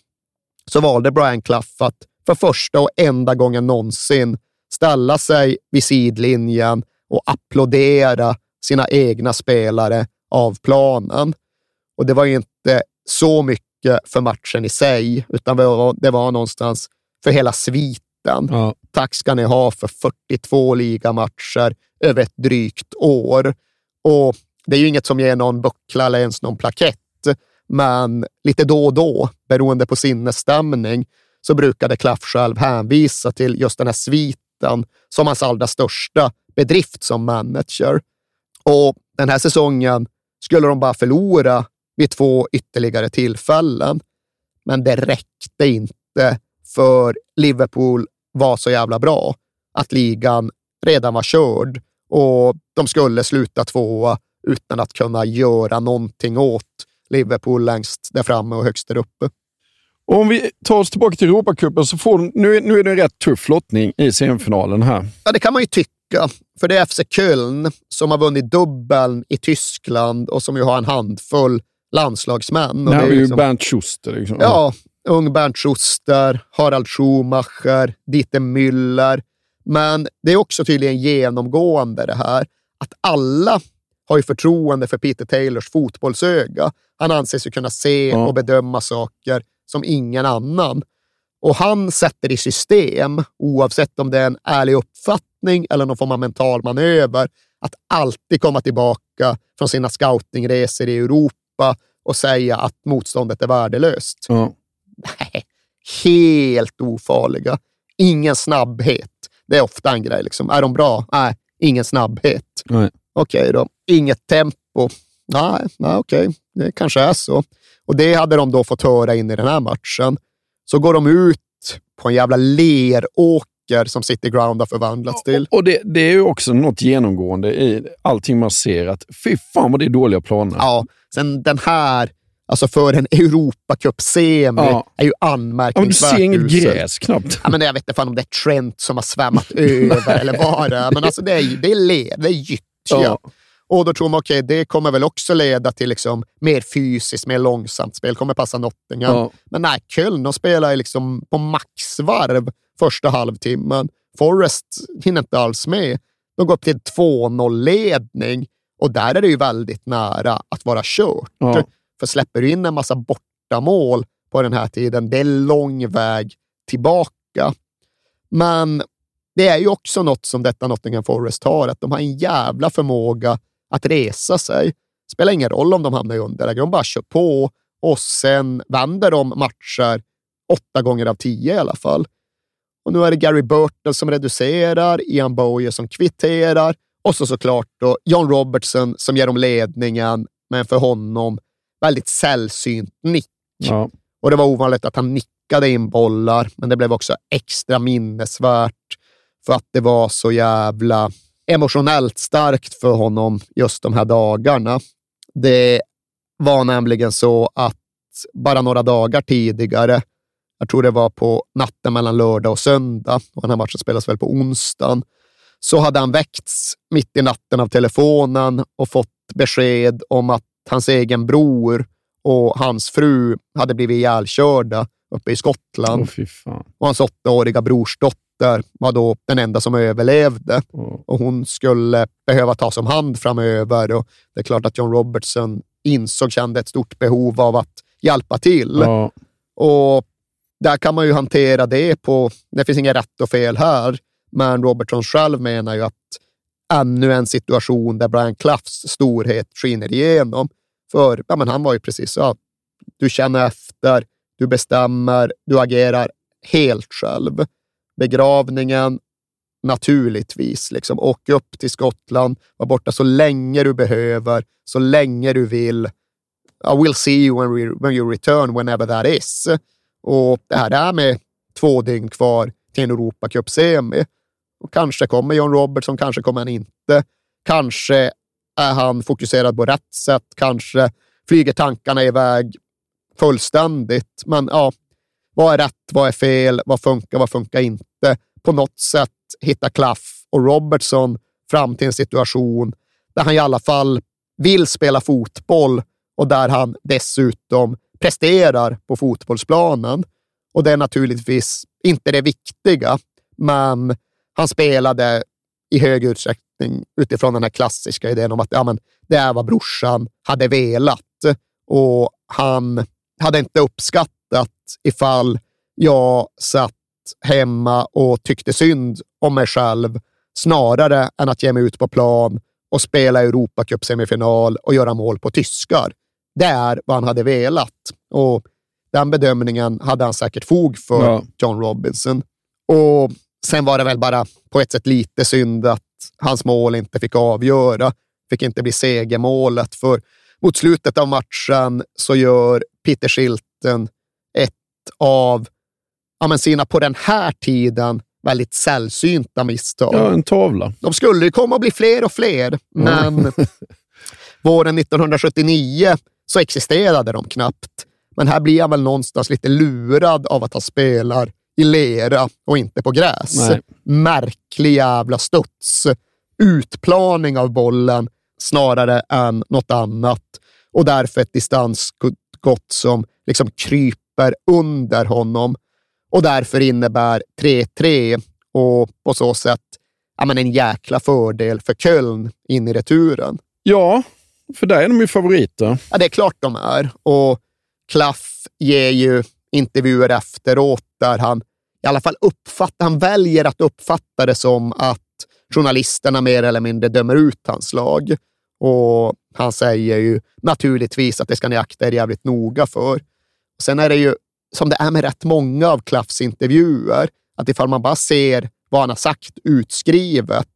så valde Brian Clough att för första och enda gången någonsin ställa sig vid sidlinjen och applådera sina egna spelare av planen. Och det var ju inte så mycket för matchen i sig, utan det var, det var någonstans för hela sviten. Ja. Tack ska ni ha för 42 ligamatcher över ett drygt år. Och det är ju inget som ger någon buckla eller ens någon plakett, men lite då och då, beroende på sinnesstämning, så brukade Klaff själv hänvisa till just den här sviten som hans allra största bedrift som manager. Och den här säsongen skulle de bara förlora vid två ytterligare tillfällen. Men det räckte inte för Liverpool var så jävla bra att ligan redan var körd och de skulle sluta tvåa utan att kunna göra någonting åt Liverpool längst där framme och högst där uppe. Och om vi tar oss tillbaka till Europacupen så får de, nu, nu är det en rätt tuff lottning i semifinalen här. Ja, det kan man ju tycka, för det är FC Köln som har vunnit dubbeln i Tyskland och som ju har en handfull landslagsmän. Och Det är ju liksom- Bernt Schuster. Liksom. Ja, ung Bernt Schuster, Harald Schumacher, Dieter Müller. Men det är också tydligen genomgående det här att alla har ju förtroende för Peter Taylors fotbollsöga. Han anses ju kunna se och bedöma saker som ingen annan. Och han sätter i system, oavsett om det är en ärlig uppfattning eller någon form av mental manöver, att alltid komma tillbaka från sina scoutingresor i Europa och säga att motståndet är värdelöst. Ja. Nej, helt ofarliga. Ingen snabbhet. Det är ofta en grej. Liksom. Är de bra? Nej, ingen snabbhet. Okej då. Inget tempo? Nej, nej okej. Det kanske är så. Och det hade de då fått höra in i den här matchen. Så går de ut på en jävla leråker som City Ground har förvandlats till. Och det, det är ju också något genomgående i allting man ser, att fy fan vad det är dåliga planer. Ja, sen den här, alltså för en Europacup-semi, Ja. är ju Ja, anmärkningsvärt men du ser inget gräs knappt. Ja, men jag vet inte fan om det är Trent som har svämmat över eller vad det är, men alltså det är, det är led, det är gyttja. Ja. Och då tror man, okej, det kommer väl också leda till liksom mer fysiskt, mer långsamt spel, kommer passa Nottingham. Ja. Men nej, Köln de spelar liksom på maxvarv första halvtimmen. Forrest hinner inte alls med. De går upp till 2-0-ledning och där är det ju väldigt nära att vara kört. Ja. För släpper du in en massa bortamål på den här tiden, det är lång väg tillbaka. Men det är ju också något som detta Nottingham Forest har, att de har en jävla förmåga att resa sig. Spelar ingen roll om de hamnar i underläge, de bara kör på och sen vänder de matcher åtta gånger av tio i alla fall. Och nu är det Gary Burton som reducerar, Ian Boye som kvitterar och så såklart då John Robertson som ger dem ledningen, men för honom väldigt sällsynt nick. Ja. Och det var ovanligt att han nickade in bollar, men det blev också extra minnesvärt för att det var så jävla emotionellt starkt för honom just de här dagarna. Det var nämligen så att bara några dagar tidigare, jag tror det var på natten mellan lördag och söndag, och den här matchen spelas väl på onsdagen, så hade han väckts mitt i natten av telefonen och fått besked om att hans egen bror och hans fru hade blivit ihjälkörda uppe i Skottland. Fan. Och hans åttaåriga brorsdotter var då den enda som överlevde. Åh. Och hon skulle behöva tas om hand framöver. Och det är klart att John Robertson insåg, kände ett stort behov av att hjälpa till. Ja. Och där kan man ju hantera det på, det finns inget rätt och fel här, men Robertson själv menar ju att ännu en situation där Brian Cloughs storhet skiner igenom. För ja, men han var ju precis så, du känner efter, du bestämmer, du agerar helt själv. Begravningen, naturligtvis, liksom, åk upp till Skottland, var borta så länge du behöver, så länge du vill. I will see you when, we, when you return, whenever that is. Och det här är med två dygn kvar till en Europacup-semi. Och kanske kommer John Robertson, kanske kommer han inte. Kanske är han fokuserad på rätt sätt, kanske flyger tankarna iväg fullständigt. Men ja, vad är rätt? Vad är fel? Vad funkar? Vad funkar inte? På något sätt hitta Klaff och Robertson fram till en situation där han i alla fall vill spela fotboll och där han dessutom presterar på fotbollsplanen. Och det är naturligtvis inte det viktiga, men han spelade i hög utsträckning utifrån den här klassiska idén om att ja, men det är vad brorsan hade velat. Och han hade inte uppskattat ifall jag satt hemma och tyckte synd om mig själv snarare än att ge mig ut på plan och spela Europacup-semifinal och göra mål på tyskar. Det är vad han hade velat och den bedömningen hade han säkert fog för, Ja. John Robinson. Och sen var det väl bara på ett sätt lite synd att hans mål inte fick avgöra, fick inte bli segermålet, för mot slutet av matchen så gör Peter Shilton ett av ja, men sina, på den här tiden, väldigt sällsynta misstag. ja, en tavla. De skulle ju komma att bli fler och fler, men våren 1979 så existerade de knappt. Men här blir han väl någonstans lite lurad av att han spelar i lera och inte på gräs. Nej. Märklig jävla studs. Utplaning av bollen snarare än något annat. Och därför ett distansskott som liksom kryper under honom. Och därför innebär 3-3 och på så sätt ja, men en jäkla fördel för Köln in i returen. Ja, för där är de ju favoriter. Ja, det är klart de är. Och Klaff ger ju intervjuer efteråt där han i alla fall uppfattar, han väljer att uppfatta det som att journalisterna mer eller mindre dömer ut hans lag. Och han säger ju naturligtvis att det ska ni akta er jävligt noga för. Sen är det ju, som det är med rätt många av Klaffs intervjuer, att ifall man bara ser vad han har sagt utskrivet,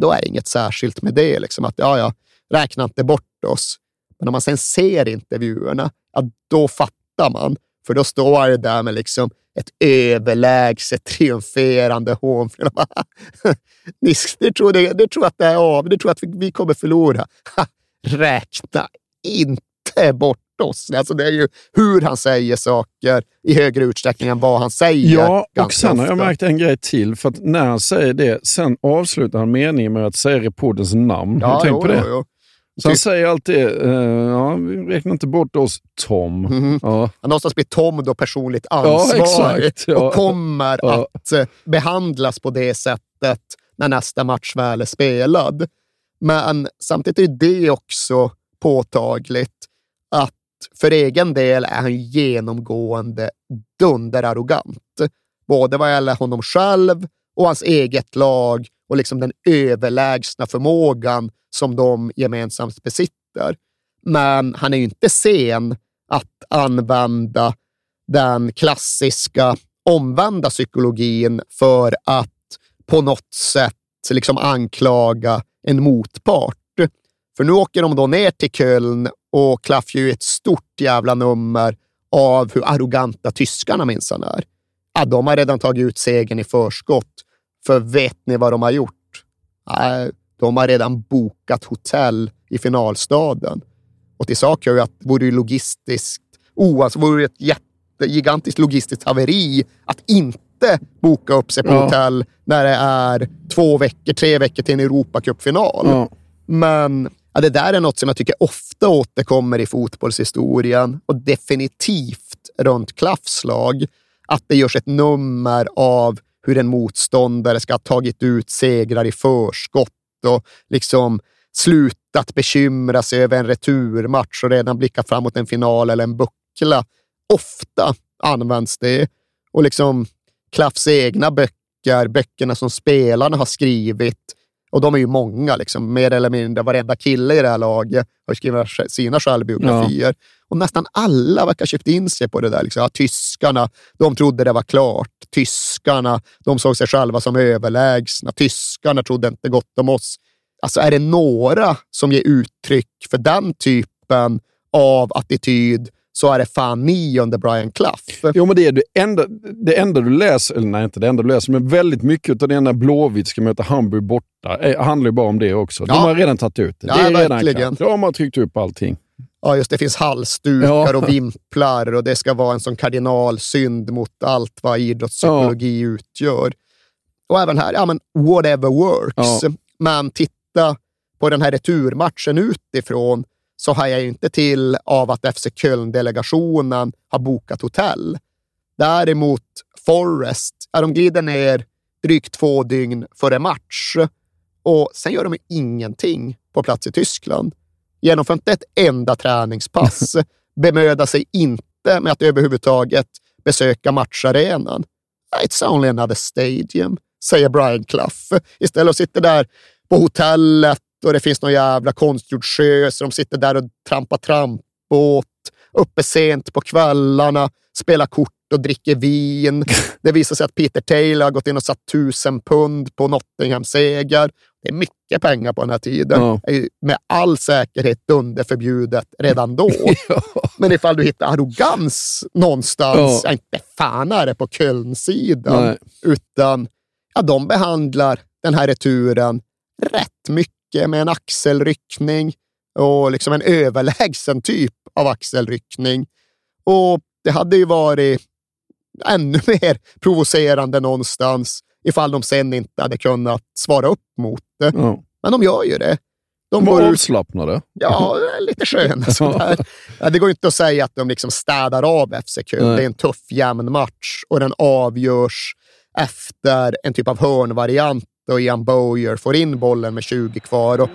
då är det inget särskilt med det. Liksom att ja, ja, räkna inte bort oss. Men om man sen ser intervjuerna, ja, då fattar man. För då står han ju där med liksom ett överlägset triumferande hån. Ni det tror, det, det tror att det är av, det tror att vi, vi kommer förlora. Ha, räkna inte bort oss. Alltså det är ju hur han säger saker i högre utsträckning än vad han säger. Ja, och sen har jag märkt en grej till. För att när han säger det, sen avslutar han meningen med att säga reporterns namn. har du tänkt jo, på det? jo, jo. Så han säger alltid, eh, ja, vi räknar inte bort oss Tom. Ja. Någonstans blir Tom då personligt Ja, ansvarig exakt, ja. och kommer Ja. att eh, behandlas på det sättet när nästa match väl är spelad. Men samtidigt är det också påtagligt för egen del är han genomgående dunderarrogant. Både vad gäller honom själv och hans eget lag och liksom den överlägsna förmågan som de gemensamt besitter. Men han är ju inte sen att använda den klassiska omvända psykologin för att på något sätt liksom anklaga en motpart. För nu åker de då ner till Köln och Klaff gör ju ett stort jävla nummer av hur arroganta tyskarna minsann är. Ja, de har redan tagit ut segern i förskott. För vet ni vad de har gjort? Nej, de har redan bokat hotell i finalstaden. Och till sak hör ju att det vore ju logistiskt, oh, alltså vore ett jätte, gigantiskt logistiskt haveri att inte boka upp sig på Ja. hotell när det är två veckor, tre veckor till en Europacupfinal. Ja. Men ja, det där är något som jag tycker ofta återkommer i fotbollshistorien och definitivt runt Klaffs lag. Att det görs ett nummer av hur en motståndare ska ha tagit ut segrar i förskott och liksom slutat bekymra sig över en returmatch och redan blickat framåt en final eller en buckla. Ofta används det och liksom Klaffs egna böcker, böckerna som spelarna har skrivit, och de är ju många, liksom, mer eller mindre varenda kille i det här laget har skrivit sina självbiografier. Och nästan alla verkar ha köpt in sig på det där. Liksom. Ja, tyskarna, de trodde det var klart. Tyskarna, de såg sig själva som överlägsna. Tyskarna trodde inte gott om oss. Alltså är det några som ger uttryck för den typen av attityd så är det fan ni under Brian Clough. Jo, men det är det enda, det enda du läser, eller nej, inte det enda du läser, men väldigt mycket av det när Blåvitt ska möta Hamburg borta eh, handlar ju bara om det också. De Ja. har redan tagit ut det. Ja, det är redan verkligen. klart. De har tryckt upp allting. Ja, just det. finns halsdukar Ja. och vimplar och det ska vara en sån kardinalsynd mot allt vad idrottspsykologi utgör. Och även här, ja men whatever works. Ja. Men titta på den här returmatchen utifrån så har jag inte till av att FC Köln-delegationen har bokat hotell. Däremot Forrest, ja, de glider ner drygt två dygn före match och sen gör de ingenting på plats i Tyskland. Genomför inte ett enda träningspass. Bemödar sig inte med att överhuvudtaget besöka matcharenan. It's only another stadium, säger Brian Clough. Istället sitter där på hotellet och det finns någon jävla konstgjord sjö, så de sitter där och trampar trampbåt, uppe sent på kvällarna, spelar kort och dricker vin. Det visar sig att Peter Taylor har gått in och satt tusen pund på Nottingham-seger. Det är mycket pengar på den här tiden. Ja. Är med all säkerhet dunderförbjudet redan då. Men ifall du hittar arrogans någonstans, Ja. ja. inte fan är det på Köln-sidan, utan ja, de behandlar den här returen rätt mycket med en axelryckning och liksom en överlägsen typ av axelryckning. Och det hade ju varit ännu mer provocerande någonstans ifall de sen inte hade kunnat svara upp mot det. Ja. Men de gör ju det. De De var ut avslappnade. Ja, lite sköna sådär. Ja, det går inte att säga att de liksom städar av FC Köln. Nej. Det är en tuff, jämn match och den avgörs efter en typ av hörnvariant och Ian Bowyer får in bollen med 20 kvar. Och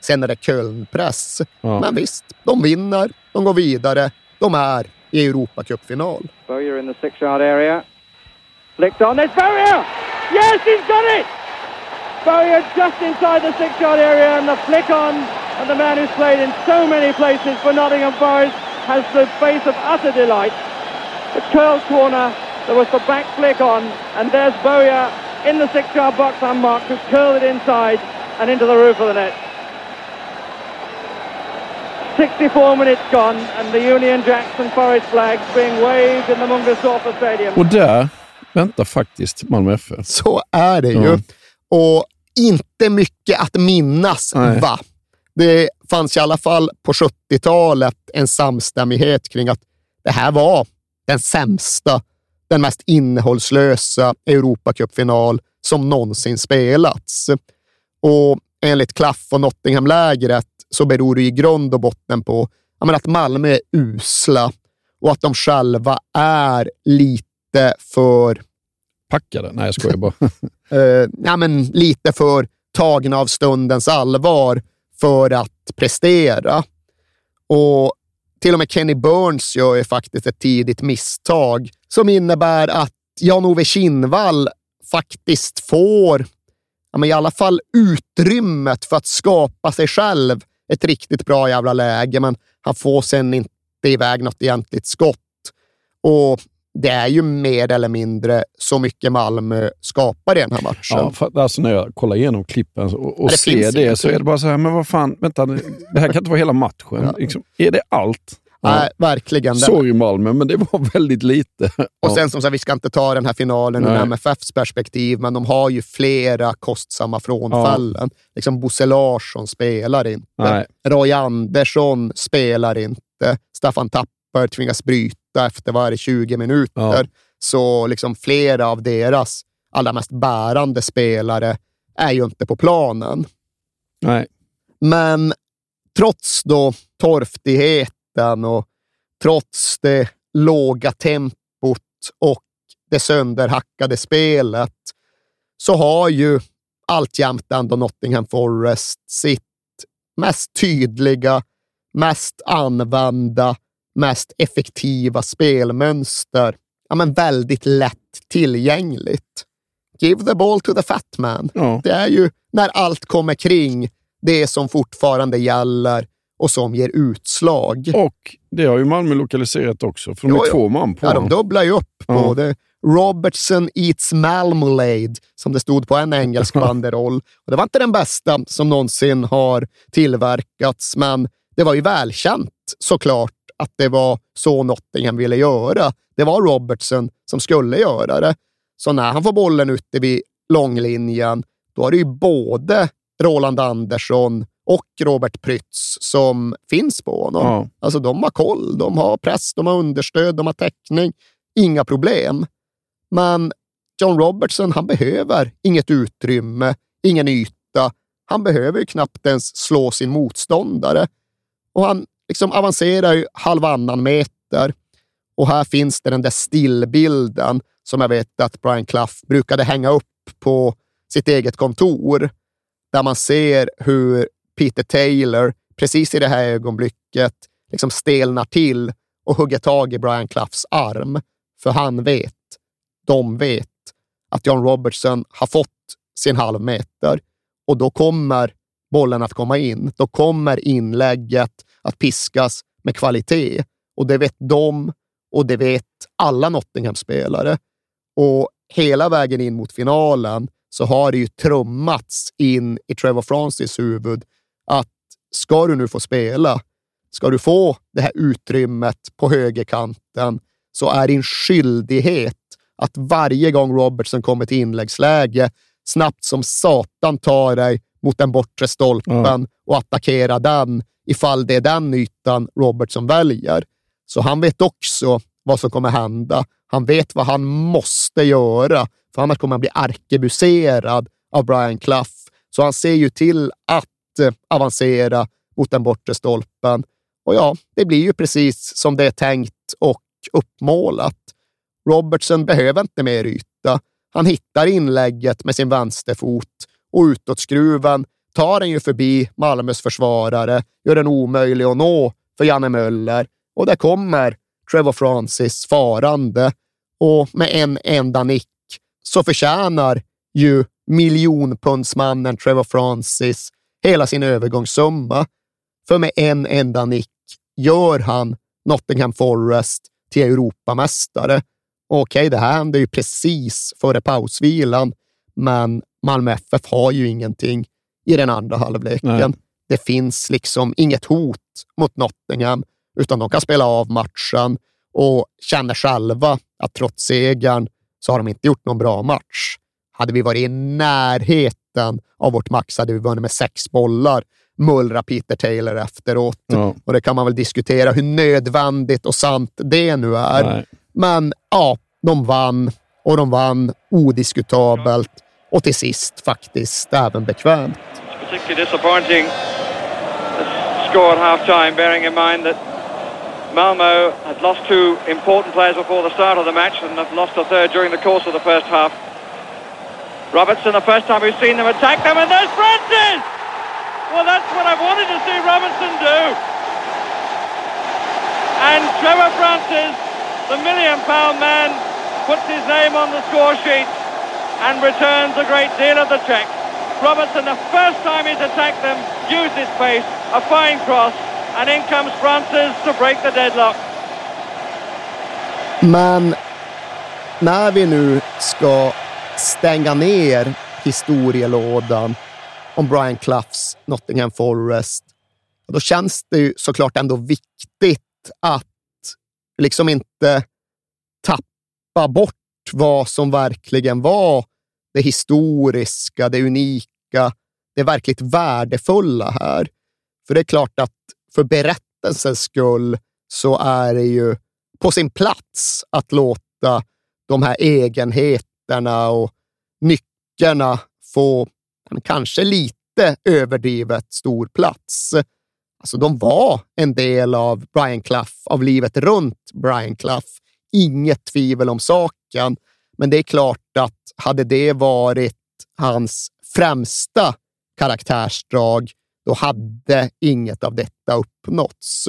sen är det Köln-press. Ja. Men visst, de vinner, de går vidare, de är i Europacupfinal. Bowyer in the six-yard area. Flicked on. There's Bowyer! Yes, he's got it! Bowyer just inside the six-yard area and the flick on. And the man who's played in so many places for Nottingham Forest has the face of utter delight. The curl corner, there was the back flick on. And there's Bowyer in the six-yard box unmarked who curled it inside and into the roof of the net. 64 minutes gone and the Union Jackson Forest flags being waved in the Mungasaufa Stadium. Och där väntar faktiskt Malmö FF. Så är det ju. Ja. Och inte mycket att minnas, Nej. va? Det fanns i alla fall på 70-talet en samstämmighet kring att det här var den sämsta, den mest innehållslösa Europacupfinal som någonsin spelats. Och enligt Klaff och Nottingham-lägret så beror det i grund och botten på ja, men att Malmö är usla och att de själva är lite för Packade? Nej, jag skojar bara. eh, ja, men lite för tagna av stundens allvar för att prestera. Och till och med Kenny Burns gör ju faktiskt ett tidigt misstag som innebär att Jan-Ove Kinnvall faktiskt får ja, men i alla fall utrymmet för att skapa sig själv ett riktigt bra jävla läge, men han får sen inte iväg något egentligt skott. Och det är ju mer eller mindre så mycket Malmö skapar i den här matchen. Ja, för, alltså när jag kollar igenom klippen och, och Ja, det ser det så är det bara så här, men vad fan, vänta, det här kan inte vara hela matchen. Liksom, är det allt? Nej, verkligen. Sorry Malmö, men det var väldigt lite. Och Ja. sen som sagt, vi ska inte ta den här finalen ur. MFFs perspektiv, men de har ju flera kostsamma frånfällen. Liksom Bosse Larsson spelar inte. Nej. Roy Andersson spelar inte. Staffan Tapper tvingas bryta efter varje 20 minuter. Ja. Så liksom flera av deras allra mest bärande spelare är ju inte på planen. Nej. Men trots då torftigheten och trots det låga tempot och det sönderhackade spelet så har ju alltjämt ändå Nottingham Forest sitt mest tydliga, mest använda, mest effektiva spelmönster. Ja, men väldigt lätt tillgängligt. Give the ball to the fat man. Ja. Det är ju när allt kommer kring det som fortfarande gäller och som ger utslag. Och det har ju Malmö lokaliserat också, för de Jo, är två man på Ja, de dubblar ju upp Ja. det. Robertson eats malmolade, som det stod på en engelsk banderoll. Och det var inte den bästa som någonsin har tillverkats, men det var ju välkänt såklart att det var så Nottingham ville göra. Det var Robertson som skulle göra det. Så när han får bollen ute vid långlinjen, då är det ju både Roland Andersson och Robert Prytz som finns på honom. Ja. Alltså de har koll, de har press, de har understöd, de har täckning. Inga problem. Men John Robertson, han behöver inget utrymme, ingen yta. Han behöver ju knappt ens slå sin motståndare. Och han liksom avancerar ju halvannan meter. Och här finns det den där stillbilden som jag vet att Brian Clough brukade hänga upp på sitt eget kontor. Där man ser hur Peter Taylor precis i det här ögonblicket liksom stelnar till och hugger tag i Brian Cloughs arm. För han vet, de vet, att John Robertson har fått sin halvmeter och då kommer bollen att komma in. Då kommer inlägget att piskas med kvalitet. Och det vet de och det vet alla Nottingham-spelare. Och hela vägen in mot finalen så har det ju trummats in i Trevor Francis huvud att ska du nu få spela, ska du få det här utrymmet på högerkanten, så är din skyldighet att varje gång Robertson kommer till inläggsläge snabbt som satan ta dig mot den bortre stolpen och attackera den ifall det är den ytan Robertson väljer. Så han vet också vad som kommer hända. Han vet vad han måste göra, för annars kommer han bli arkebuserad av Brian Clough. Så han ser ju till att eh, avancera mot den bortre stolpen. Och ja, det blir ju precis som det är tänkt och uppmålat. Robertson behöver inte mer yta. Han hittar inlägget med sin vänsterfot och utåtskruven tar den ju förbi Malmös försvarare, gör den omöjlig att nå för Janne Möller. Och där kommer Trevor Francis farande och med en enda nick så förtjänar ju miljonpundsmannen Trevor Francis hela sin övergångssumma. För med en enda nick gör han Nottingham Forest till Europamästare. Okej, det här hände ju precis före pausvilan, men Malmö FF har ju ingenting i den andra halvleken. Nej. det finns liksom inget hot mot Nottingham, utan de kan spela av matchen och känner själva att trots segern så har de inte gjort någon bra match. Hade vi varit i närheten av vårt max hade vi vunnit med sex bollar, mullrar Peter Taylor efteråt. Ja. Och det kan man väl diskutera hur nödvändigt och sant det nu är. Nej. Men ja, de vann och de vann odiskutabelt och till sist faktiskt även bekvämt. particularly disappointing score at half time, bearing in mind that Malmo had lost two important players before the start of the match and have lost a third during the course of the first half. Robertson, the first time we've seen them attack them, and there's Francis! Well, that's what I wanted to see Robertson do. And Trevor Francis, the million pound man, puts his name on the score sheet and returns a great deal of the check. Robertson, the first time he's attacked them, used his pace, a fine cross, and in comes Francis to break the deadlock. Men när vi nu ska stänga ner historielådan om Brian Cloughs Nottingham Forest, då känns det ju såklart ändå viktigt att liksom inte tappa bort vad som verkligen var det historiska, det unika, det verkligt värdefulla här. För det är klart att för berättelsens skull så är det ju på sin plats att låta de här egenheterna och nyckerna få en kanske lite överdrivet stor plats. Alltså, de var en del av Brian Clough, av livet runt Brian Clough. Inget tvivel om saken. Men det är klart att hade det varit hans främsta karaktärsdrag, då hade inget av detta uppnåtts.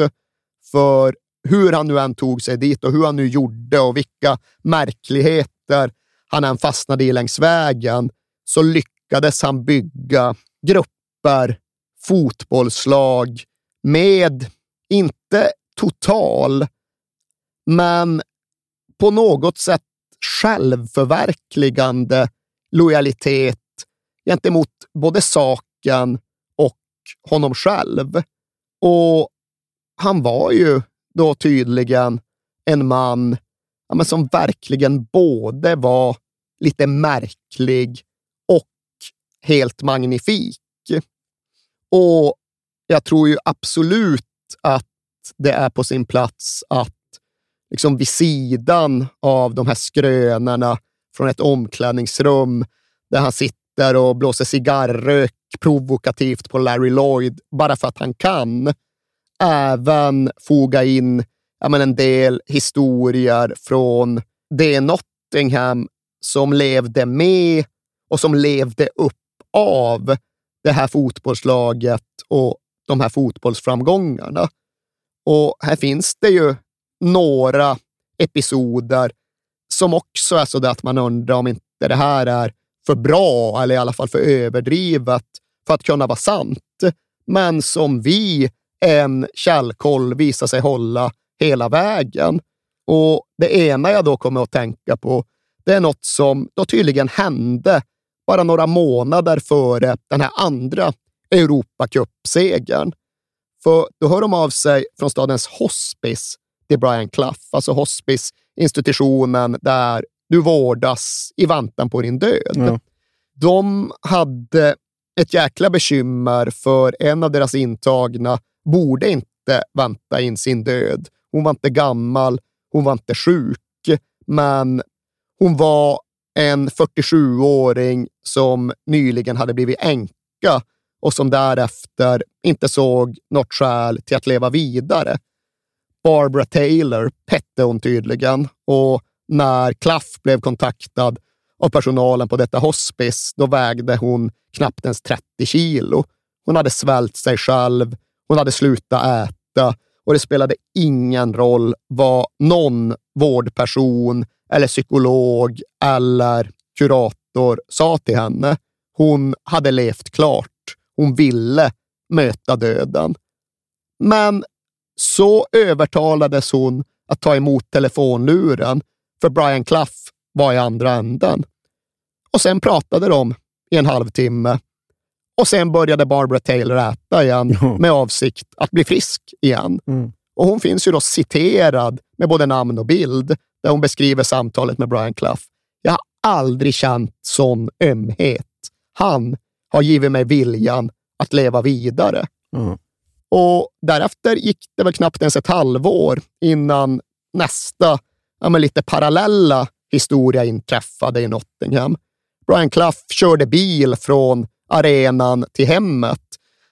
För hur han nu än tog sig dit och hur han nu gjorde och vilka märkligheter han än fastnade i längs vägen, så lyckades han bygga grupper, fotbollslag med, inte total, men på något sätt självförverkligande lojalitet gentemot både saken och honom själv. Och han var ju då tydligen en man ja, men som verkligen både var lite märklig och helt magnifik. Och jag tror ju absolut att det är på sin plats att liksom vid sidan av de här skrönorna från ett omklädningsrum där han sitter och blåser cigarrök provokativt på Larry Lloyd bara för att han kan, även foga in ja, men en del historier från det Nottingham som levde med och som levde upp av det här fotbollslaget och de här fotbollsframgångarna. Och här finns det ju några episoder som också är så att man undrar om inte det här är för bra eller i alla fall för överdrivet för att kunna vara sant, men som vi, en källkoll, visar sig hålla hela vägen. Och det ena jag då kommer att tänka på, det är något som då tydligen hände bara några månader före den här andra Europacup-segern. För då hör de av sig från stadens hospice till Brian Clough, alltså hospice-institutionen där du vårdas i väntan på din död. Ja. De hade ett jäkla bekymmer för en av deras intagna borde inte vänta in sin död. Hon var inte gammal, hon var inte sjuk, men hon var en 47-åring som nyligen hade blivit änka och som därefter inte såg något skäl till att leva vidare. Barbara Taylor hette hon tydligen och när Klaff blev kontaktad av personalen på detta hospice, då vägde hon knappt ens 30 kilo. Hon hade svält sig själv, hon hade slutat äta och det spelade ingen roll vad någon vårdperson eller psykolog eller kurator sa till henne. Hon hade levt klart. Hon ville möta döden. Men så övertalades hon att ta emot telefonluren, för Brian Clough var i andra änden. Och sen pratade de i en halvtimme Och sen började Barbara Taylor äta igen med avsikt att bli frisk igen. Och hon finns ju då citerad med både namn och bild där hon beskriver samtalet med Brian Clough. Jag har aldrig känt sån ömhet. Han har givit mig viljan att leva vidare. Och därefter gick det väl knappt ens ett halvår innan nästa, ja, men lite parallella historia inträffade i Nottingham. Brian Clough körde bil från arenan till hemmet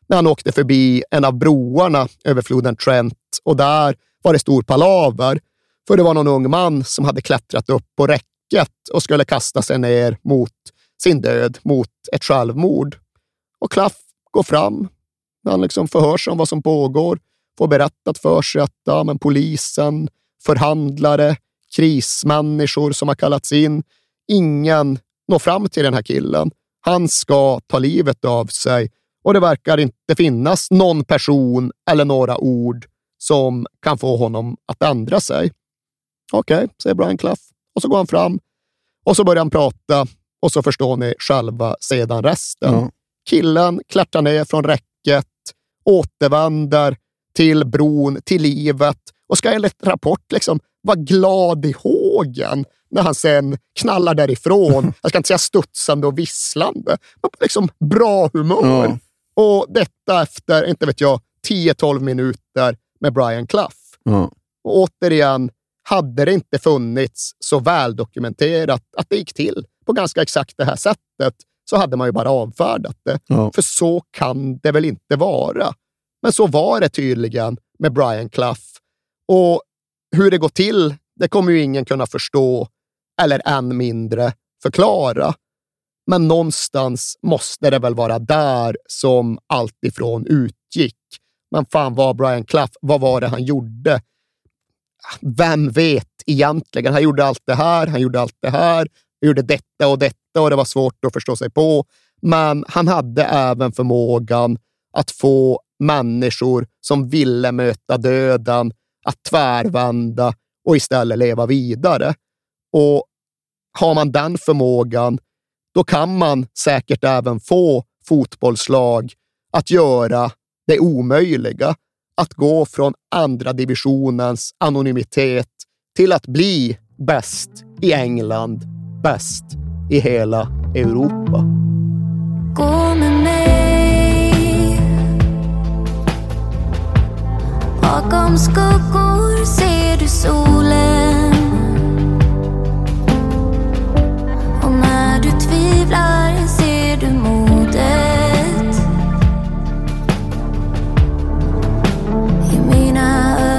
när han åkte förbi en av broarna över floden Trent och där var det stor palaver. För det var någon ung man som hade klättrat upp på räcket och skulle kasta sig ner mot sin död, mot ett självmord. Och Clough går fram. Han liksom förhörs om vad som pågår, får berättat för sig att ja, men polisen, förhandlare, krismänniskor som har kallats in, ingen når fram till den här killen. Han ska ta livet av sig och det verkar inte finnas någon person eller några ord som kan få honom att ändra sig. Okej, okay, säger Brian Clough. Och så går han fram och så börjar han prata och så förstår ni själva sedan resten. Ja. Killen klättrar ner från räcket, återvänder till bron, till livet och ska enligt rapport liksom vara glad i hågen när han sen knallar därifrån. Jag ska inte säga studsande och visslande, men på liksom bra humör. Ja. Och detta efter, inte vet jag, 10-12 minuter med Brian Clough. Ja. Och återigen, hade det inte funnits så väldokumenterat att det gick till på ganska exakt det här sättet så hade man ju bara avfärdat det. Ja. För så kan det väl inte vara. Men så var det tydligen med Brian Clough. Och hur det går till, det kommer ju ingen kunna förstå eller än mindre förklara. Men någonstans måste det väl vara där som allt ifrån utgick. Men fan var Brian Clough, vad var det han gjorde? Vem vet egentligen? Han gjorde allt det här, han gjorde allt det här, gjorde detta och detta och det var svårt att förstå sig på. Men han hade även förmågan att få människor som ville möta döden att tvärvända och istället leva vidare. Och har man den förmågan, då kan man säkert även få fotbollslag att göra det omöjliga. Att gå från andra divisionens anonymitet till att bli bäst i England, bäst i hela Europa. Gå med mig. Bakom skuggor ser du solen. Och när du tvivlar ser du modet. I mina ögon